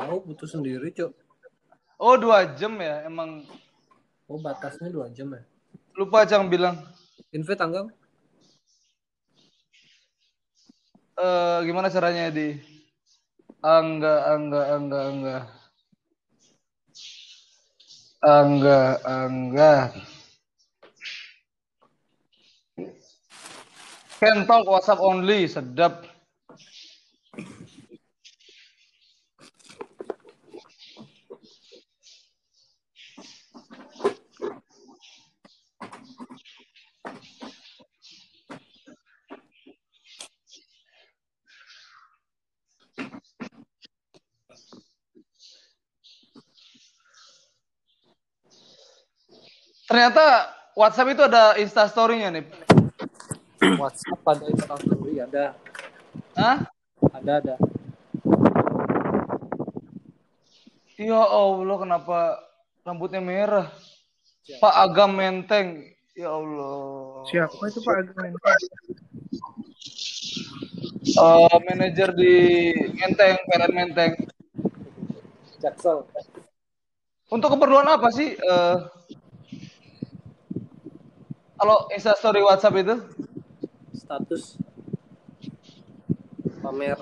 tahu butuh sendiri, Cok. Oh dua jam ya emang Oh, batasnya dua jam ya. lupa Cang bilang. Invite tanggal? Eh gimana caranya di? Angga, angga, angga, angga. Angga, angga. Talk WhatsApp only, sedap. Ternyata WhatsApp itu ada instastory-nya nih. WhatsApp ada instastory ada. Hah? Ada ada. Ya Allah, kenapa rambutnya merah? Pak Agam Menteng. Ya Allah. Siapa itu Pak Ageng? Eh, manajer di Menteng, PLN Menteng. Jaksel. Untuk keperluan apa sih? eh, kalau instastory WhatsApp itu? Status pamer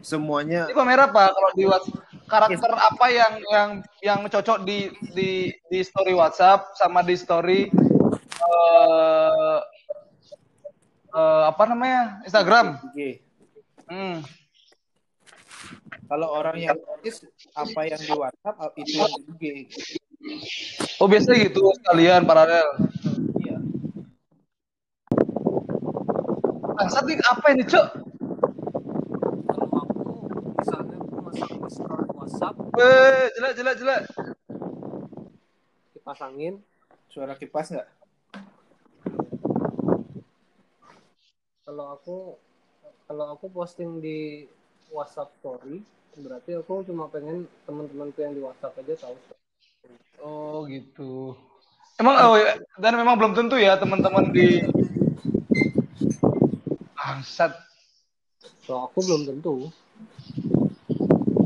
Semuanya Ini pamer apa? Kalau di WhatsApp karakter apa yang yang yang cocok di di di story WhatsApp sama di story eh eh, apa namanya Instagram? IG. Hmm. Kalau orang yang tulis apa yang di WhatsApp itu yang di IG. Oh biasanya gitu sekalian paralel. Iya. Bangsat nih apa ini cok? kalau aku misalnya aku masuk di scroll WhatsApp Eh jelek jelek jelek. dipasangin Suara kipas nggak? kalau aku kalau aku posting di WhatsApp story berarti aku cuma pengen teman-temanku yang di WhatsApp aja tahu Oh gitu. Emang oh, ya, dan memang belum tentu ya teman-teman di bangsat. so aku belum tentu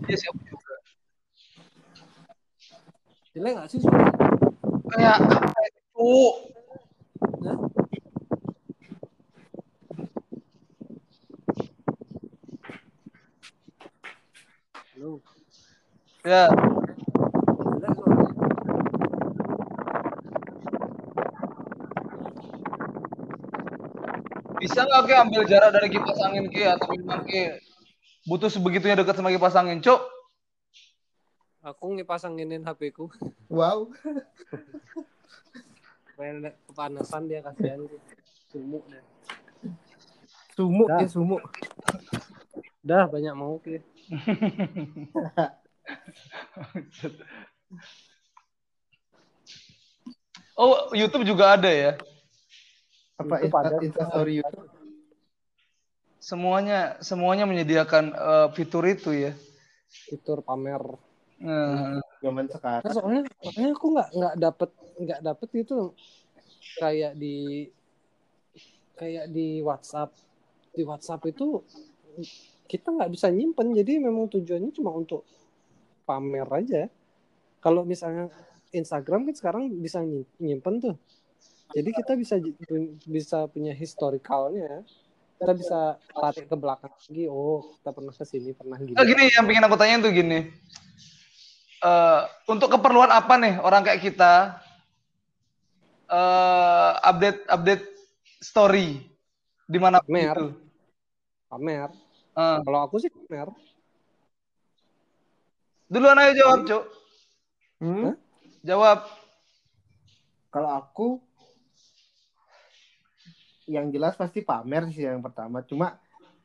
Iya sih aku juga. jelek nggak sih suara Kayak apa itu? Hah? Halo, Ya. Bisa nggak ke ambil jarak dari kipas angin ke atau memang ke butuh sebegitunya dekat sama kipas angin, Cok? Aku ngipasanginin HP ku. Wow. Kepanasan dia kasihan sumuk deh. Sumuk Dah. ya sumuk. Dah banyak mau ki. Oh, YouTube juga ada ya? Apa. Insta, Instastory YouTube? Semuanya semuanya menyediakan eh, fitur itu ya. Fitur pamer. Nah, Zaman sekarang. Nah, soalnya soalnya aku nggak nggak dapet nggak dapet itu kayak di kayak di WhatsApp di WhatsApp itu kita nggak bisa nyimpen jadi memang tujuannya cuma untuk pamer aja kalau misalnya Instagram kan sekarang bisa nyi- nyimpen tuh jadi kita bisa bisa punya historicalnya kita bisa tarik ke belakang lagi oh kita pernah ke sini pernah gini Nah, gini yang pengen aku tanya tuh gini. Eh, untuk keperluan apa nih orang kayak kita eh update update story di mana Pamer. itu? pamer Eh, kalau aku sih pamer duluan ayo jawab, Cuk. Hmm? Jawab. Kalau aku yang jelas pasti pamer sih yang pertama. Cuma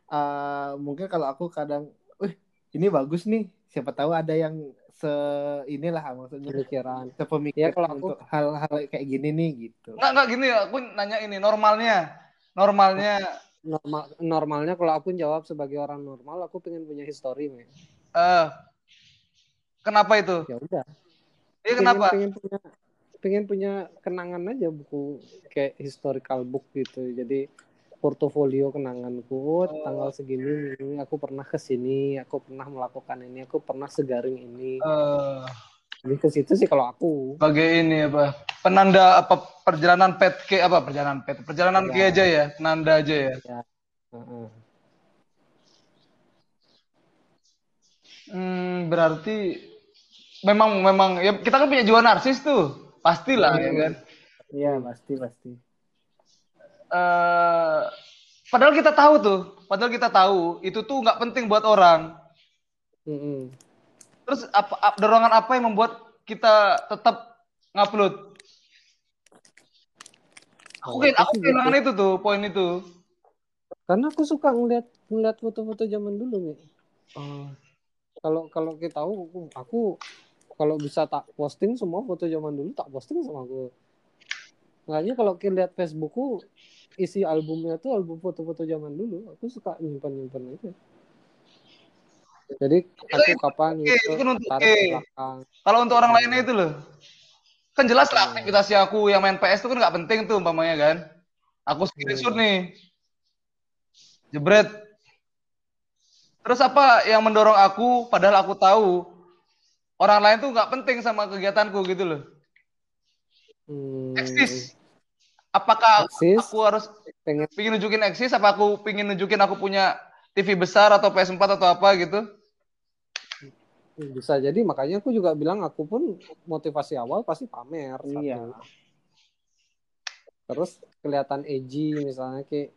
eh, mungkin kalau aku kadang, wih ini bagus nih. Siapa tahu ada yang se inilah maksudnya pemikiran sepemikiran Ya, kalau aku- untuk hal-hal kayak gini nih gitu. Enggak enggak gini aku nanya ini normalnya. Normalnya normal normalnya kalau aku jawab sebagai orang normal aku pengen punya history men. eh kenapa itu? ya udah Iya Pengen- kenapa? pengen punya pengen punya kenangan aja buku kayak historical book gitu jadi portofolio kenanganku oh, tanggal segini ini aku pernah ke sini aku pernah melakukan ini aku pernah segaring ini uh, jadi ke situ sih kalau aku sebagai ini apa penanda apa perjalanan pet ke apa perjalanan pet perjalanan ya. ke aja ya penanda aja ya, ya. Uh -uh. Hmm, berarti memang memang ya kita kan punya jiwa narsis tuh pastilah ya kan? iya pasti pasti. Uh, padahal kita tahu tuh padahal kita tahu itu tuh nggak penting buat orang. Mm -hmm. terus apa dorongan apa yang membuat kita tetap ngupload? Aku oh, aku kehilangan itu tuh poin itu. Karena aku suka ngeliat ngeliat foto-foto zaman dulu nih oh. Kalau kalau kita tahu aku, aku kalau bisa tak posting semua foto zaman dulu tak posting sama aku. Makanya kalau kita lihat Facebookku isi albumnya tuh album foto-foto zaman dulu. Aku suka nyimpan nyimpan aja. Jadi aku kapan okay, gitu tarik okay. belakang. kalau untuk orang lainnya itu loh. Kan jelas lah iya. aktivitasnya aku yang main PS itu kan nggak penting tuh umpamanya kan. Aku screenshot iya. nih. Jebret. Terus apa yang mendorong aku padahal aku tahu orang lain tuh nggak penting sama kegiatanku gitu loh. Hmm. Eksis. Apakah eksis. aku harus pengen pingin nunjukin eksis? Apa aku pingin nunjukin aku punya TV besar atau PS4 atau apa gitu? Bisa jadi makanya aku juga bilang aku pun motivasi awal pasti pamer. Iya. Satu. Terus kelihatan edgy misalnya kayak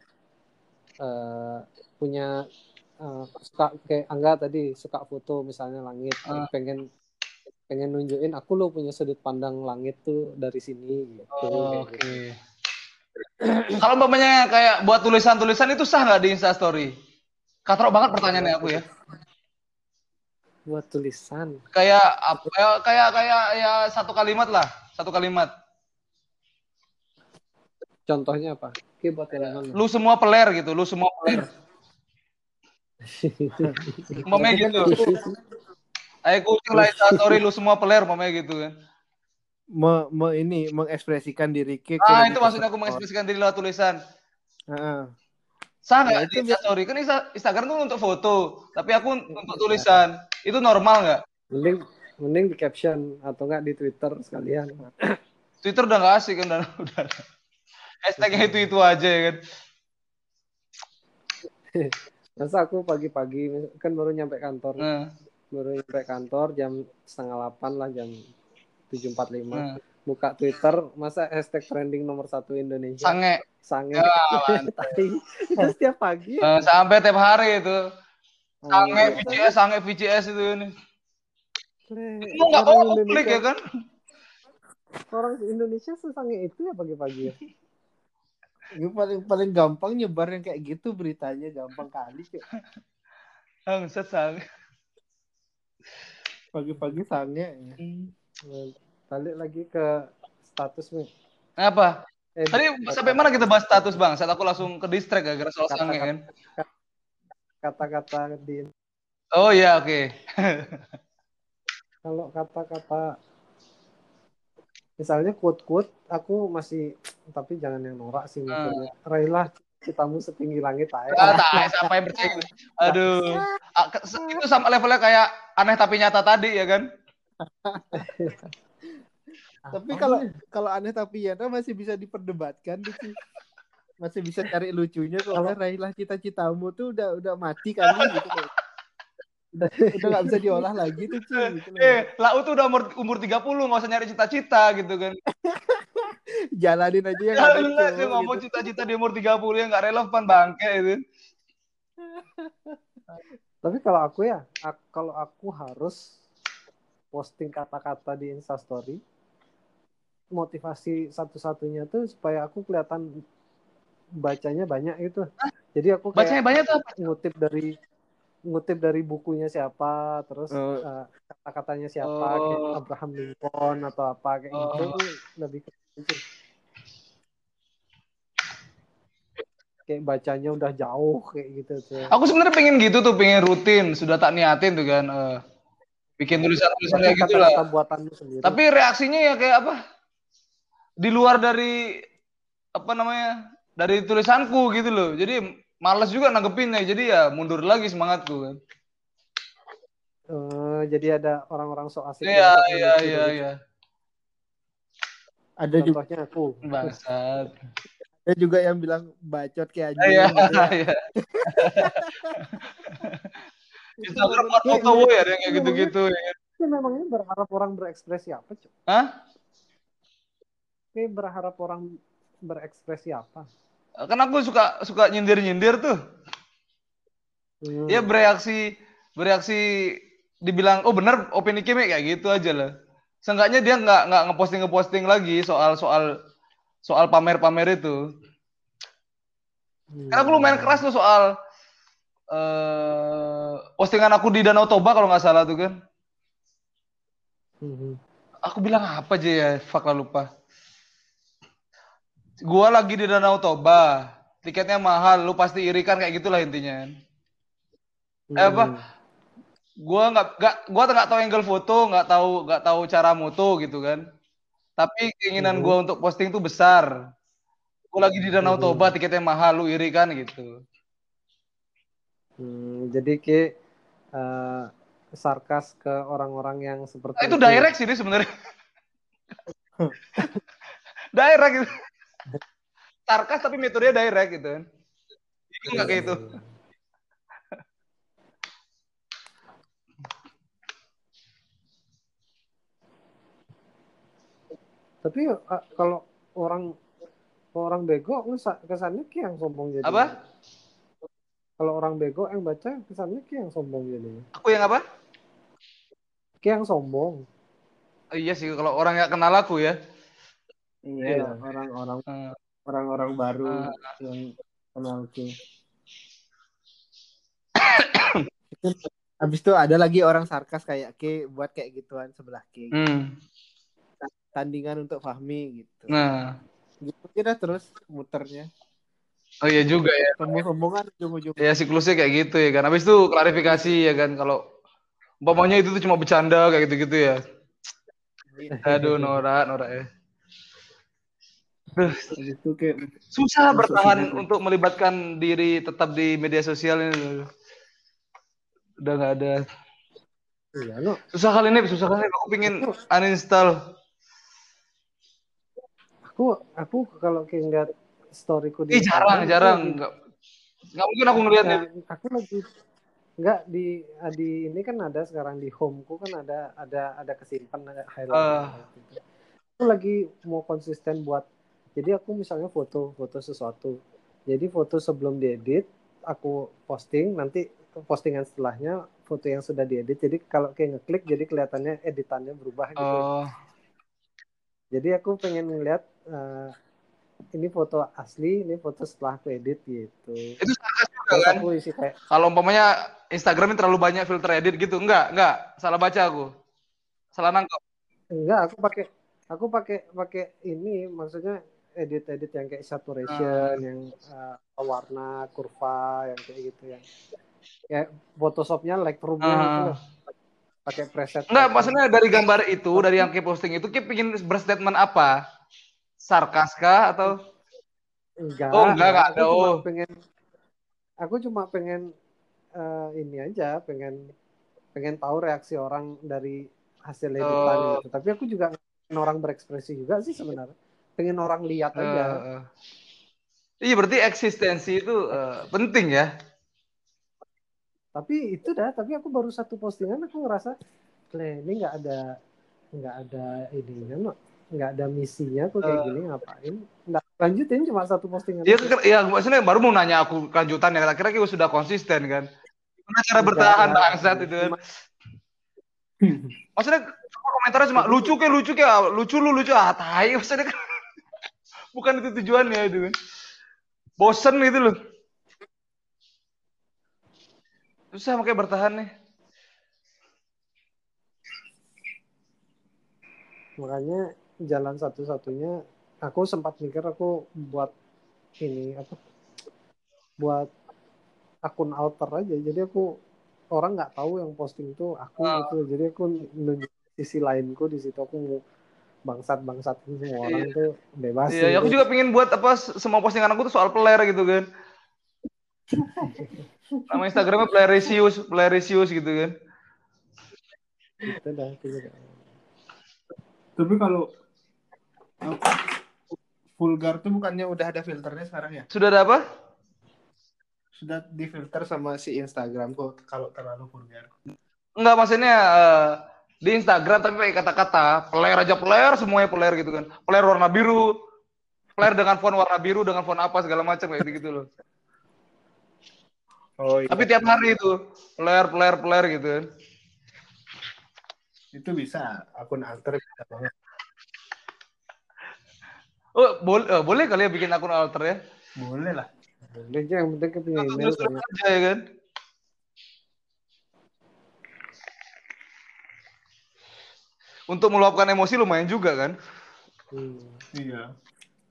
uh, punya uh, suka kayak Angga tadi suka foto misalnya langit uh. pengen pengen nunjukin aku lo punya sudut pandang langit tuh dari sini gitu. Oh, Oke. Okay. Gitu. Kalau umpamanya kayak buat tulisan-tulisan itu sah nggak di Insta Story? Katrok banget pertanyaannya aku ya. Buat tulisan. Kayak apa? Ya, kayak kayak ya satu kalimat lah, satu kalimat. Contohnya apa? Oke, buat Lu semua peler gitu, lu semua peler. Mamanya gitu. Ayo kucing lah story lu semua peler mamanya gitu kan. Me, me ini mengekspresikan diri ke Ah, itu maksudnya aku mengekspresikan diri lewat tulisan. Heeh. Sah nggak nah, itu story? Kan Instagram tuh untuk foto, tapi aku untuk tulisan. Itu normal nggak? Mending mending di caption atau nggak di Twitter sekalian. Twitter udah nggak asik kan udah udah. Hashtagnya itu itu aja ya kan. masa aku pagi-pagi kan baru nyampe kantor uh. Baru nyampe kantor jam setengah delapan lah jam tujuh empat lima. Hmm. buka Twitter masa hashtag trending nomor satu Indonesia? Sange. Sange. Ya, itu setiap pagi. Uh, sampai tiap hari itu. Sange oh, VCS sange VCS itu ini. Kamu nggak mau klik ya kan? Orang Indonesia sesange itu ya pagi-pagi ya? Gue paling paling gampang nyebar yang kayak gitu beritanya gampang kali cuy. Bangsat sang. Pagi-pagi sangnya. Ya. Hmm. Balik lagi ke status nih. Apa? Eh, Tadi sampai mana kita bahas status bang? Saat aku langsung ke distrik gara-gara soal sange kan. Kata-kata di. Oh iya oke. Okay. Kalau kata-kata misalnya quote-quote aku masih tapi jangan yang norak sih maksudnya. Uh. Raihlah citamu setinggi langit aja. Ah, tak, siapa yang percaya? Aduh. Ah, itu sama levelnya kayak aneh tapi nyata tadi ya kan? tapi kalau kalau aneh tapi nyata masih bisa diperdebatkan gitu. Masih bisa cari lucunya kalau raihlah cita-citamu tuh udah udah mati kali gitu udah udah gak bisa diolah lagi tuh cuy gitu eh lau tuh udah umur umur 30 nggak usah nyari cita-cita gitu kan jalanin aja yang ada tuh, gitu. ngomong cita-cita di umur 30 yang gak relevan bangke itu tapi kalau aku ya aku, kalau aku harus posting kata-kata di instastory motivasi satu-satunya tuh supaya aku kelihatan bacanya banyak gitu jadi aku kayak bacanya banyak tuh apa? ngutip dari ngutip dari bukunya siapa, terus uh, uh, kata-katanya siapa, uh, kayak Abraham Lincoln atau apa kayak uh, gitu lebih ke gitu. Kayak bacanya udah jauh kayak gitu tuh. Aku sebenarnya pengen gitu tuh, pengen rutin, sudah tak niatin tuh kan. Uh, bikin tulisan-tulisan kayak gitu lah. Tapi reaksinya ya kayak apa? di luar dari apa namanya dari tulisanku gitu loh jadi males juga nanggepinnya jadi ya mundur lagi semangatku kan Eh, jadi ada orang-orang so asik. iya sok iya iya gitu. iya Ada juga Contohnya aku. bangsat ada juga yang bilang bacot kayak anjing. iya iya Instagram foto wo ya yang kayak gitu-gitu ya memangnya berharap orang berekspresi apa, Cok? Hah? Kayak berharap orang berekspresi apa? kan aku suka suka nyindir-nyindir tuh Hmm. Dia bereaksi bereaksi dibilang oh bener opini Kimi kayak gitu aja lah. Seenggaknya dia nggak nggak ngeposting ngeposting lagi soal soal soal pamer-pamer itu. Hmm. Karena aku lumayan keras tuh soal eh postingan aku di Danau Toba kalau nggak salah tuh kan. Hmm. Aku bilang apa aja ya, fuck lah lupa. Gua lagi di Danau Toba, tiketnya mahal, lu pasti iri kan kayak gitulah intinya. Eh, apa? Gua nggak nggak gua nggak tahu angle foto nggak tahu nggak tahu cara moto gitu kan. Tapi keinginan gua untuk posting tuh besar. Gua lagi di Danau Mhm. Toba tiketnya mahal lu iri kan gitu. Hmm, jadi ke eh, sarkas ke orang-orang yang seperti Nah, itu direct sih ini sebenarnya. Direct. Gitu sarkas tapi metodenya direct gitu kan. Itu nggak kayak itu Tapi kalau orang orang bego kesannya kayak yang sombong jadi. apa Kalau orang bego yang baca kesannya kayak yang sombong jadi. aku yang apa Kayak yang sombong. Oh, iya sih kalau orang nggak kenal aku ya Iya, Iya. orang-orang Eh, orang-orang baru Ah. yang kenal Ki. Habis itu ada lagi orang sarkas kayak Ki buat kayak gituan sebelah Ki. hmm. Tandingan untuk Fahmi gitu. nah. Gitu kita terus muternya. oh iya juga ya. Sombong-sombongan ujung-ujung. ya siklusnya kayak gitu ya kan. Habis itu klarifikasi ya kan kalau umpamanya itu tuh cuma bercanda kayak gitu-gitu ya. Aduh norak norak ya. Duh, Habis itu kayak susah bertahan untuk melibatkan diri tetap di media sosial ini. Udah nggak ada. Iya, susah kali ini susah kali. Aku pingin uninstall Aku aku kalau kayak ngeliat storyku di Ih jarang Instagram, jarang nggak nggak mungkin aku ngeliatnya Nah, aku lagi nggak di di ini kan ada sekarang di homeku kan ada ada ada kesimpan ada highlight, Ah. gitu. Aku lagi mau konsisten buat jadi aku misalnya foto foto sesuatu. Jadi foto sebelum diedit aku posting nanti postingan setelahnya foto yang sudah diedit. Jadi kalau kayak ngeklik jadi kelihatannya editannya berubah gitu. oh Jadi aku pengen ngeliat eh, ini foto asli, ini foto setelah aku edit gitu. itu sarkas juga Terus kan aku isi kayak kalau umpamanya Instagram ini terlalu banyak filter edit gitu enggak enggak salah baca aku salah nangkep enggak, aku pakai aku pakai pakai ini maksudnya edit-edit yang kayak saturation, yang eh, warna, kurva, yang kayak gitu yang kayak Photoshopnya Lightroom Ah. gitu loh. pakai preset. Enggak, maksudnya dari gambar itu, dari yang Ki posting itu, Ki pingin berstatement apa? Sarkas kah atau? enggak. Oh, enggak, enggak Aku ada. Oh. pengen aku cuma pengen eh, ini aja, pengen pengen tahu reaksi orang dari hasil editan Oh. gitu. Tapi aku juga pengen orang berekspresi juga sih sebenarnya. Pengen orang lihat aja. Eh. Iya, berarti eksistensi itu eh, penting ya. Tapi itu dah, tapi aku baru satu postingan aku ngerasa "Cle, ini nggak ada nggak ada ininya, no. Nggak ada misinya aku kayak Eh. gini ngapain? Nggak lanjutin cuma satu postingan. Iya, ya, maksudnya baru mau nanya aku kelanjutannya. Kira-kira Ki sudah konsisten kan? Gimana cara Enggak bertahan lah. bangsat itu kan? Maksudnya cuma komentarnya cuma lucu ke lucu ke lucu lu lucu ah tai maksudnya kan bukan itu tujuannya itu kan. Bosen gitu loh. Susah makanya bertahan nih. makanya jalan satu-satunya aku sempat mikir aku buat ini apa buat akun alter aja jadi aku orang nggak tahu yang posting itu aku Ah. gitu jadi aku nunjuk sisi lainku di situ aku mau bangsat bangsat semua orang tuh bebas. Iya, aku juga pengen buat apa semua postingan aku tuh soal player gitu kan. Nama Instagramnya Playerisius, Playerisius gitu kan. Gitu dah, gitu. Tapi kalau vulgar tuh bukannya udah ada filternya sekarang ya? Sudah ada apa? Sudah difilter sama si Instagram kok kalau terlalu vulgar. Enggak maksudnya eh, di Instagram tapi pakai kata-kata player aja player semuanya player gitu kan. Player warna biru, player dengan font warna biru dengan font apa segala macam kayak gitu loh. Oh iya. Tapi tiap hari itu player player player gitu kan. itu bisa akun alter bisa banget. Oh, boleh eh, boleh kali ya bikin akun alter ya. Boleh lah. Aja yang penting kita punya email Terus kan. aja ya kan. Untuk meluapkan emosi lumayan juga kan. Hmm. Iya.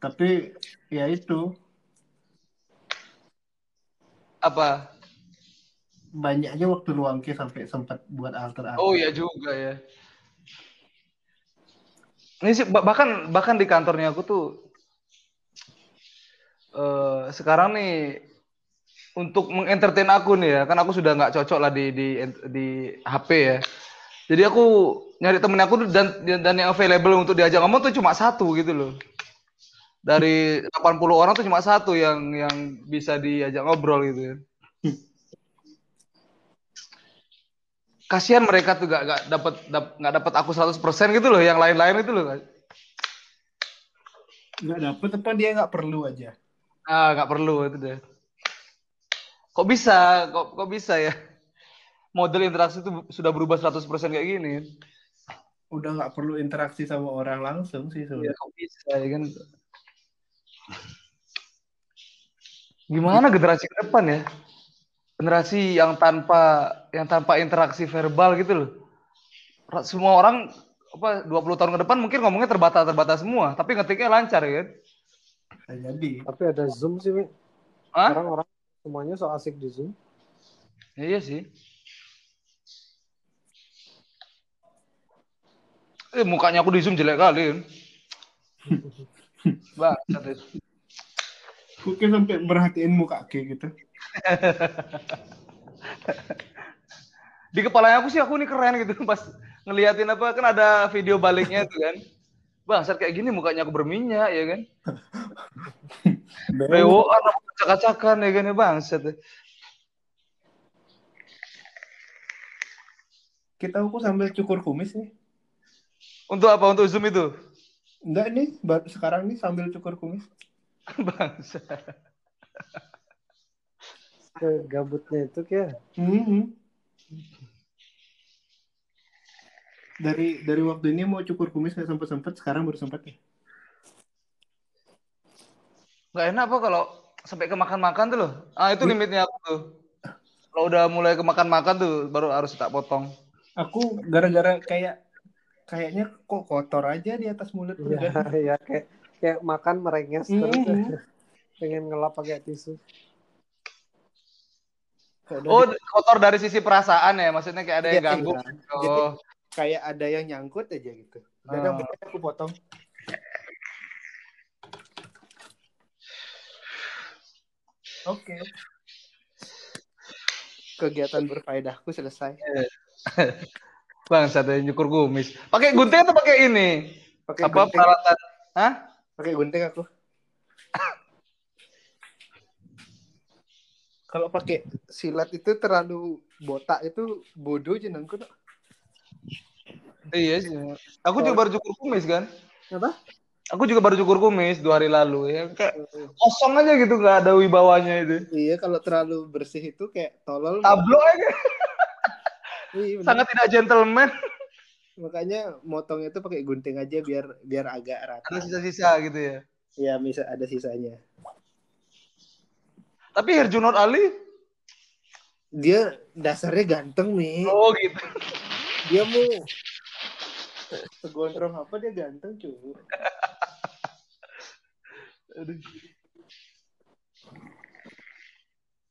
Tapi ya itu Apa? banyaknya waktu luang ke sampai sempat buat alter alter. Oh iya juga ya. Ini sih bah- bahkan bahkan di kantornya aku tuh eh sekarang nih untuk mengentertain aku nih ya, kan aku sudah nggak cocok lah di di di HP ya. Jadi aku nyari temen aku dan dan yang available untuk diajak ngomong tuh cuma satu gitu loh. Dari 80 orang tuh cuma satu yang yang bisa diajak ngobrol gitu ya. Kasihan mereka tuh gak, gak dapat dap- nggak dapat aku 100% gitu loh, yang lain-lain itu loh. Nggak dapet apa dia nggak perlu aja. Ah, nggak perlu itu deh. Kok bisa? Kok kok bisa ya? Model interaksi itu sudah berubah 100% kayak gini. Udah nggak perlu interaksi sama orang langsung sih Ya, sebenarnya. kok bisa ya kan? Gimana generasi ke depan ya? Generasi yang tanpa yang tanpa interaksi verbal gitu loh. Semua orang apa 20 tahun ke depan mungkin ngomongnya terbatas-terbatas semua, tapi ngetiknya lancar ya kan? Bisa jadi. Tapi ada Zoom sih, Mi. Hah? Sekarang orang semuanya so asik di Zoom. Iya sih. Eh, mukanya aku di zoom jelek kali. kan? Bangsat itu. Kok kayak sampai merhatiin muka Ke gitu. Di kepalanya aku sih aku nih keren gitu pas ngeliatin apa kan ada video baliknya tuh kan. Bangsat kayak gini mukanya aku berminyak ya kan. Rewoan apa acak-acakan ya kan ya bangsat. Kita aku sambil cukur kumis nih. Untuk apa? Untuk zoom itu? Enggak nih, sekarang nih sambil cukur kumis. Bangsat. Kegabutnya itu kayak Mhm. Dari dari waktu ini mau cukur kumis nggak sempet sempet, sekarang baru sempet nih. Nggak enak apa kalau sampai ke makan-makan tuh loh. Ah itu limitnya aku tuh. Kalau udah mulai ke makan-makan tuh baru harus tak potong. Aku gara-gara kayak kayaknya kok kotor aja di atas mulut ya, ya kayak kayak makan merenges terus Mhm. pengen ngelap pakai tisu. Oh, kotor dari sisi perasaan ya, maksudnya kayak ada yang Iya, ganggu. iya. Oh, Jadi kayak ada yang nyangkut aja gitu. Dan Ah. aku potong. Oke. Kegiatan berfaedahku selesai. bang, ada nyukur kumis. Pakai gunting atau pakai ini? Pakai Apa gunting, peralatan? Hah? pakai gunting aku. Kalau pakai silat itu terlalu botak itu bodoh jenengku tuh. Iya sih. Aku juga baru cukur kumis kan. Apa? Aku juga baru cukur kumis dua hari lalu ya. Kayak kosong aja gitu, nggak ada wibawanya itu. Iya, kalau terlalu bersih itu kayak tolol. Tablo aja. Iya. Sangat tidak gentleman. Makanya motongnya itu pakai gunting aja biar biar agak rata. Ada sisa-sisa gitu ya. Iya, bisa ada sisanya. Tapi Herjunot Ali, Dia dasarnya ganteng nih. oh gitu. Dia mau segondrong apa dia ganteng cuy.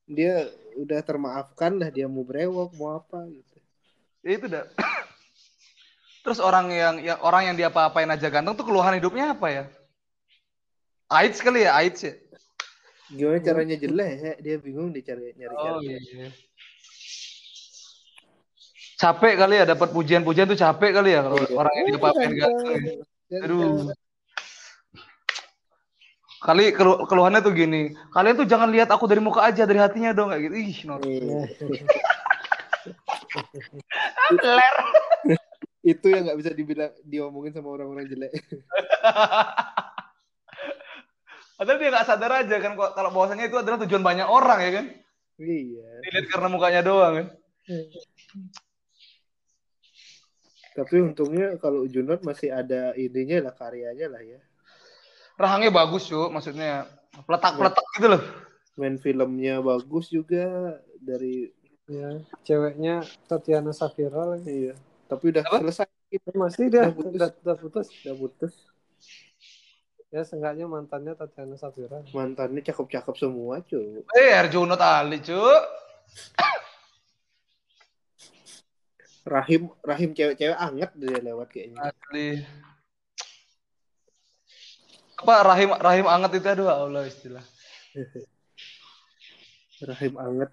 Dia udah termaafkan lah dia mau brewok mau apa gitu. Ya itu dah. Terus orang yang, yang orang yang dia apa-apain aja ganteng tuh keluhan hidupnya apa ya? AIDS kali ya, AIDS ya. Gimana caranya jelek ya? Dia bingung dia cari nyari Oh cara. iya. Capek kali ya dapat pujian-pujian tuh capek kali ya kalau Iya. orang yang dia apa-apain ganteng. ya. Dan- Aduh. Kali kelu- keluhannya tuh gini, kalian tuh jangan lihat aku dari muka aja, dari hatinya dong kayak gitu. Ih, Nor. Iya. Ler. Itu yang nggak bisa dibilang diomongin sama orang-orang jelek. Padahal dia nggak sadar aja kan kok- kalau bahwasanya itu adalah tujuan banyak orang ya kan. Iya. Dilihat karena mukanya doang kan. Tapi untungnya kalau Junot masih ada idenya lah karyanya lah ya. Rahangnya bagus, Cuk, maksudnya. Peletak-peletak gitu loh. Main filmnya bagus juga dari Ya, ceweknya Tatiana Safira lagi. iya. Tapi udah Apa? selesai gitu. Masih dia Udah putus. udah, udah putus. Udah putus. Ya, seenggaknya mantannya Tatiana Safira. Mantannya cakep-cakep semua, cuy. Eh, Arjunot Ali, Cuk. Rahim Rahim cewek-cewek anget dia lewat kayaknya. Asli. Apa rahim rahim anget itu aduh Allah istilah. Rahim anget.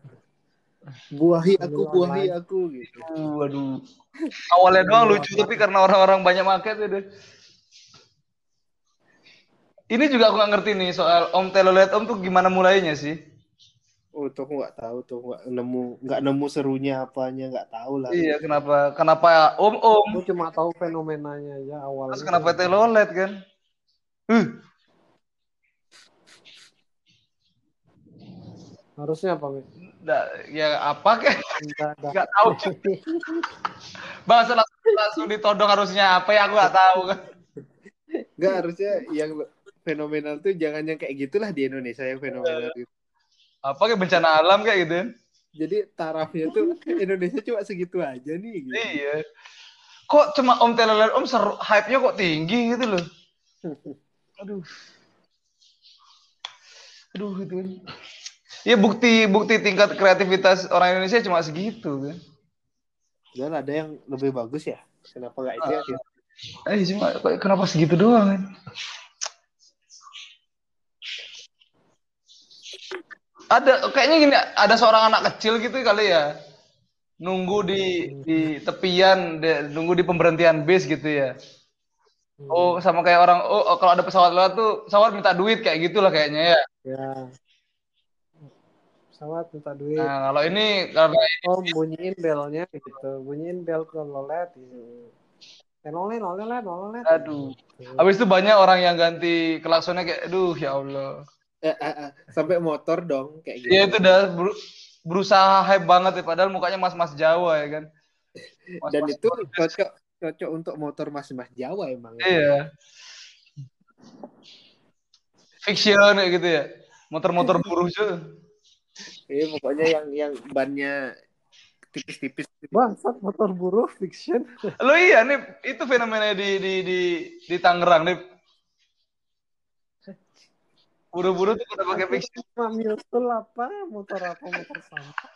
Buahi aku, buahi aku gitu. Aduh, aduh. Awalnya doang lucu tapi karena orang-orang banyak market itu. Ini juga aku nggak ngerti nih soal Om Telolet Om tuh gimana mulainya sih? Oh, tuh aku nggak tahu tuh nggak nemu nggak nemu serunya apanya nggak tahu lah. Iya, kenapa kenapa Om Om? Aku cuma tahu fenomenanya aja awalnya. Terus kenapa Telolet kan? Uh, Harusnya apa, Mi? nggak- ya apa kan? Nggak tahu. Bahasa langsung, langsung ditodong harusnya apa ya aku nggak tahu kan. Nggak harusnya yang fenomenal tuh jangan yang kayak gitulah di Indonesia yang fenomenal gitu. Apa kayak bencana alam kayak gitu. kan? Jadi tarafnya tuh Indonesia cuma segitu aja nih gitu. Iya. Kok cuma Om Telolet Om seru, hype-nya kok tinggi gitu loh. Aduh. Aduh gitu kan. Ya bukti bukti tingkat kreativitas orang Indonesia cuma segitu kan. Dan ada yang lebih bagus ya. Kenapa nggak itu ya? Eh cuma kenapa segitu doang kan? Ada kayaknya gini ada seorang anak kecil gitu kali ya. Nunggu di di tepian, de- nunggu di pemberhentian bis gitu ya. Oh, sama kayak orang oh oh, kalau ada pesawat lewat tuh pesawat minta duit kayak gitulah kayaknya ya. Ya. Pesawat minta duit. Nah, kalau ini karena Oh, bunyiin belnya gitu. Bunyiin bel ke lolet gitu. Telolet, lolet, lolet. aduh. Habis itu banyak orang yang ganti klaksonnya kayak aduh ya Allah. Eh, eh, eh, sampai motor dong kayak gitu. Dia itu udah ber- berusaha hype banget ya padahal mukanya mas-mas Jawa ya kan. Mas-mas Dan itu cocok cocok untuk motor mas-mas Jawa emang. ya. Iya. Fiction kayak gitu ya. Motor-motor buruh cuy. Iya, pokoknya yang yang bannya tipis-tipis. Bangsat motor buruh fiction. Lo iya nih itu fenomena di di di di Tangerang nih. Buruh-buruh tuh pada pakai. Cuma nyusul apa? Motor apa? Motor sampah.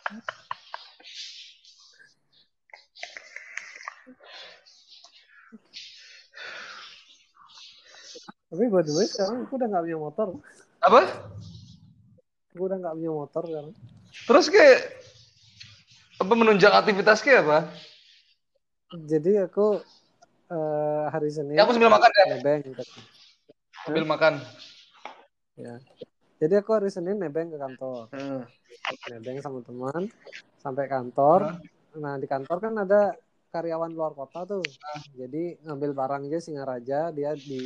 Tapi the way sekarang aku udah gak punya motor. Apa? Aku udah gak punya motor sekarang. Terus kayak apa menunjang aktivitas kayak apa? Jadi aku eh, hari Senin Ya aku sambil makan ya. nebeng gitu. Sambil makan. Ya. Jadi aku hari Senin nebeng ke kantor. Heeh. Nebeng sama teman sampai kantor. Nah, di kantor kan ada karyawan luar kota tuh. Jadi ngambil barangnya Singaraja, dia di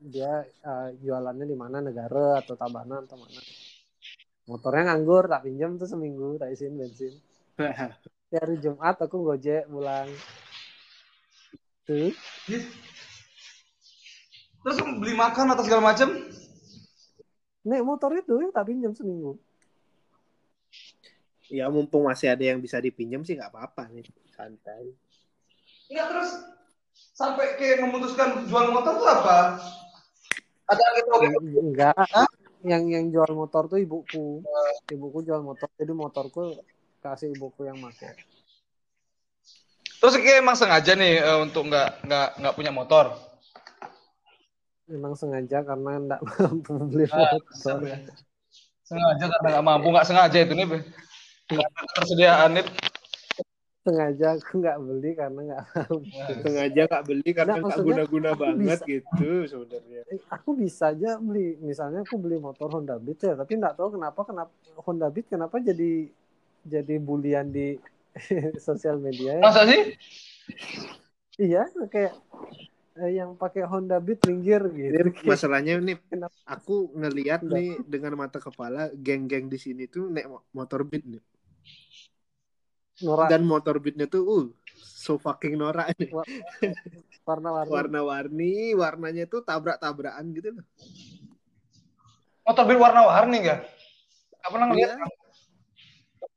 dia eh, jualannya di mana negara atau Tabanan atau mana. Motornya nganggur, tak pinjam tuh seminggu, tak isiin bensin. Di hari Jumat aku gojek pulang. Tuh, Terus beli makan atau segala macam? Nih motor itu tak pinjam seminggu. Ya mumpung masih ada yang bisa dipinjam sih nggak apa-apa nih. Santai. Enggak terus sampai kayak memutuskan jual motor tuh apa? Ada gitu oke. Enggak. Yang yang jual motor tuh ibuku. Ibuku jual motor, jadi motorku kasih ibuku yang pakai. Terus kayak emang sengaja nih eh, untuk nggak nggak nggak punya motor. Memang sengaja karena enggak mampu beli motor. Sengaja karena nggak mampu, nggak sengaja itu nih. Ketersediaan itu. Sengaja aku nggak beli karena nggak mampu. sengaja nggak beli karena Nggak, maksudnya guna-guna banget bisa. gitu sebenarnya Eh, Aku bisa aja beli, misalnya aku beli motor Honda Beat ya, tapi nggak tahu kenapa kenapa Honda Beat kenapa jadi jadi bulian di sosial media ya. Masa sih? Iya, kayak yang pakai Honda Beat minggir gitu. Ini masalahnya nih Kenapa? aku ngelihat nih dengan mata kepala geng-geng di sini tuh naik mo- motor beat nih Norak dan motor beatnya tuh uh so fucking norak nih warna-warni. warna-warni warnanya tuh tabrak-tabrakan gitu loh Motor bil warna-warni pernah ngeliat. Iya.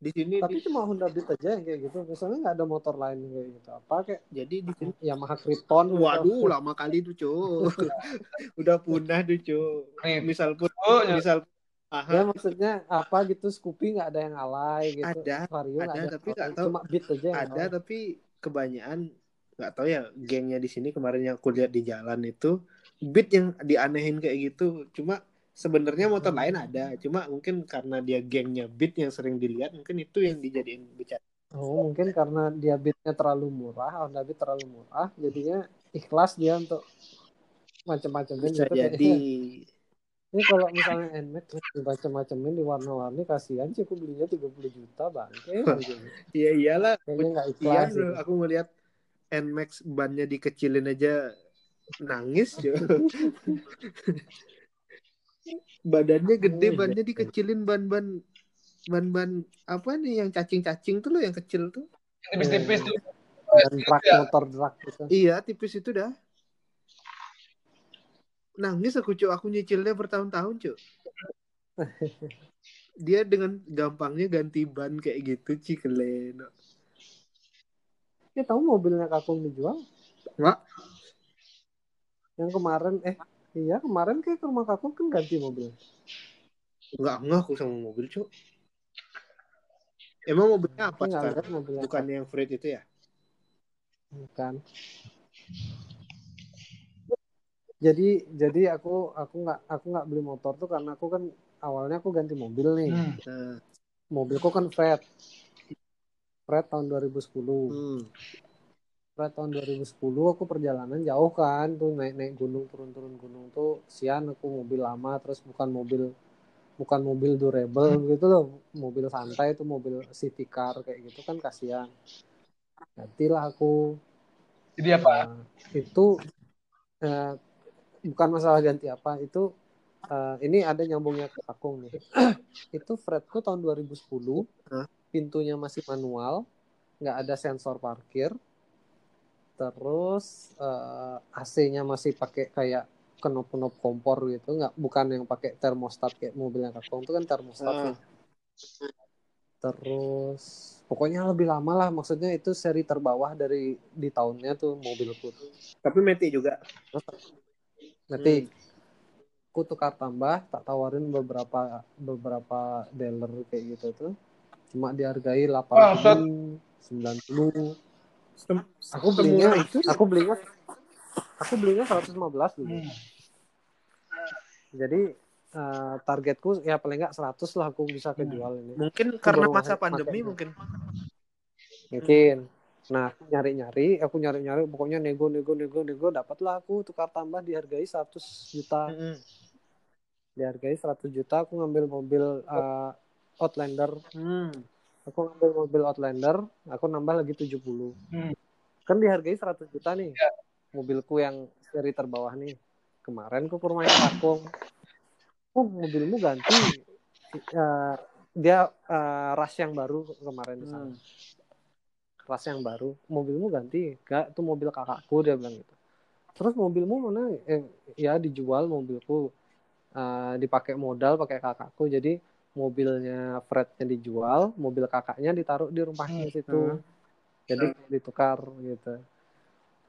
Di sini Tapi di- cuma Honda Beat aja yang kayak gitu. Misalnya nggak ada motor lain kayak gitu. Apa kayak jadi di sini Yamaha Krypton. gitu. waduh lama kali tuh cuy udah punah tuh cuy misal pun oh, ya. misal Ya aha maksudnya apa gitu Scoopy nggak ada yang alay gitu. Ada, Vario ada, ada. tapi nggak tahu. Cuma Beat aja yang ada alay. tapi kebanyakan nggak tahu ya gengnya di sini kemarin yang aku lihat di jalan itu beat yang dianehin kayak gitu cuma sebenarnya motor lain ada cuma mungkin karena dia gengnya beat yang sering dilihat mungkin itu yang dijadiin bicara Oh mungkin karena dia beatnya terlalu murah, Honda Beat terlalu murah, jadinya ikhlas dia untuk macam-macamnya bisa gitu. Jadi Ini kalau misalnya NMAX macam-macamnya di warna-warni kasihan sih aku belinya 30 juta bangke. gitu. ya iyalah Kayaknya nggak iya ikhlas. gitu. aku ngeliat Nmax bannya dikecilin aja nangis. badannya gede Iya. bannya dikecilin ban-ban ban-ban apa nih yang cacing-cacing tuh loh yang kecil tuh Tipis-tipis tuh. Dan truk motor truk gitu. Iya, tipis itu dah. Nangis aku cuy, aku nyicilnya bertahun-tahun cuy. Dia dengan gampangnya ganti ban kayak gitu, cikelen. Ya tahu mobilnya Kakung dijual? Nggak. Yang kemarin eh iya kemarin kayak ke rumah Kakung kan ganti mobil. Enggak enggak aku sama mobil cuy. Emang mobilnya apa Aku nggak sekarang? mobilnya. Bukan yang Freight itu ya? Bukan. Jadi jadi aku aku nggak aku nggak beli motor tuh karena aku kan awalnya aku ganti mobil nih. Hmm. Nah, Mobilku kan Fred. Fred tahun 2010. hmm. Fred tahun 2010 aku perjalanan jauh kan tuh naik-naik gunung turun-turun gunung tuh sian aku mobil lama terus bukan mobil bukan mobil durable gitu loh mobil santai itu mobil city car kayak gitu kan kasihan gantilah aku Jadi apa? Nah, itu eh, bukan masalah ganti apa itu eh, ini ada nyambungnya ke Akung nih itu Fredku tahun 2010 Hah? pintunya masih manual nggak ada sensor parkir terus eh, AC-nya masih pakai kayak kenop-kenop kompor gitu. Nggak bukan yang pakai termostat kayak mobilnya Kakung itu kan termostat nih. terus pokoknya lebih lama lah. Maksudnya itu seri terbawah dari di tahunnya tuh mobilku tuh Tapi Meti juga. nanti aku tukar tambah tak tawarin beberapa beberapa dealer kayak gitu tuh. Cuma dihargai Bangsat. 80 90 Sem- aku belinya itu aku belinya aku belinya 115 dulu Hmm. jadi eh, targetku ya paling nggak 100 lah aku bisa kejual ini mungkin karena masa pandemi pakai. mungkin. mungkin nah aku nyari-nyari aku nyari-nyari pokoknya nego nego nego nego dapatlah aku tukar tambah dihargai 100 juta Mm-mm. dihargai 100 juta aku ngambil mobil eh, Outlander Hmm. Aku ngambil mobil Outlander aku nambah lagi 70 Hmm. kan dihargai 100 juta nih mobilku yang seri terbawah nih. Kemarin aku ke rumahnya Kakung oh mobilmu ganti Eh, dia eh, ras yang baru kemarin di sana. Hmm. ras yang baru. Mobilmu ganti gak itu mobil kakakku dia bilang gitu. Terus mobilmu mana? Eh, ya dijual mobilku. Eh, dipakai modal pakai kakakku jadi mobilnya Frednya dijual mobil kakaknya ditaruh di rumahnya Hmm. situ. Hmm. jadi ditukar gitu.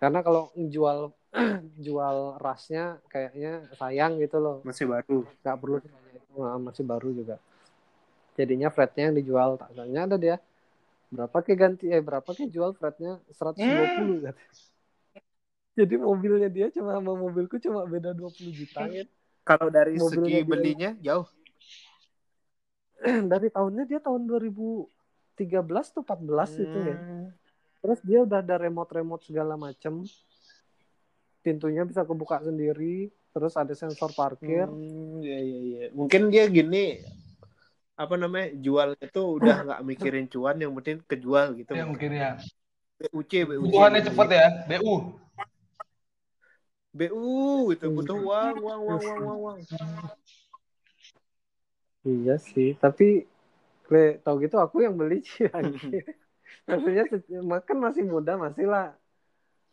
Karena kalau jual jual rasnya kayaknya sayang gitu loh. Masih baru. nggak perlu. Nah, masih baru juga. Jadinya Frednya yang dijual. Tak tanya ada dia berapa ke ganti? Eh berapa ke jual fretnya 120 kan jadi mobilnya dia cuma sama mobilku cuma beda 20 juta kan Kalau dari Mobilnya segi dia- belinya jauh. dari tahunnya dia tahun 2013 tuh 14 itu ya Hmm. terus dia udah ada remote-remote segala macem pintunya bisa kebuka sendiri terus ada sensor parkir Hmm, iya iya iya. Mungkin dia gini apa namanya jual itu udah nggak mikirin cuan yang penting kejual gitu. Ya mungkin ya. BUC BUC. Kebutuhannya cepet ya. BU. BU itu butuh uang uang uang uang uang. uang. Iya sih, tapi Kle, tau gitu aku yang beli sih. Maksudnya makan masih muda, masih lah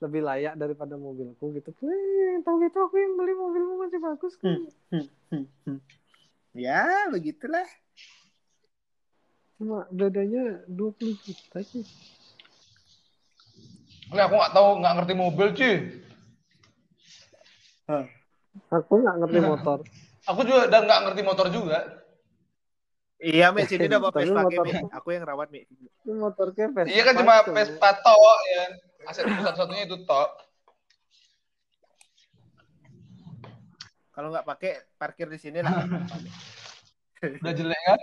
lebih layak daripada mobilku gitu. Kle, tau gitu aku yang beli mobilmu masih bagus kan. Ya begitulah. Cuma bedanya 20 juta sih. Lah aku nggak tahu nggak ngerti mobil cuy. Aku nggak ngerti motor. Aku juga dan nggak ngerti motor juga. Iya, Mek, sini udah bawa Vespa motor- Mek. Aku yang rawat, Mek. Ini motornya Vespa. Iya kan cuma. Vespa tok ya. Aset satu-satunya itu tok. Kalau nggak pakai parkir di sini lah. Udah jelek kan?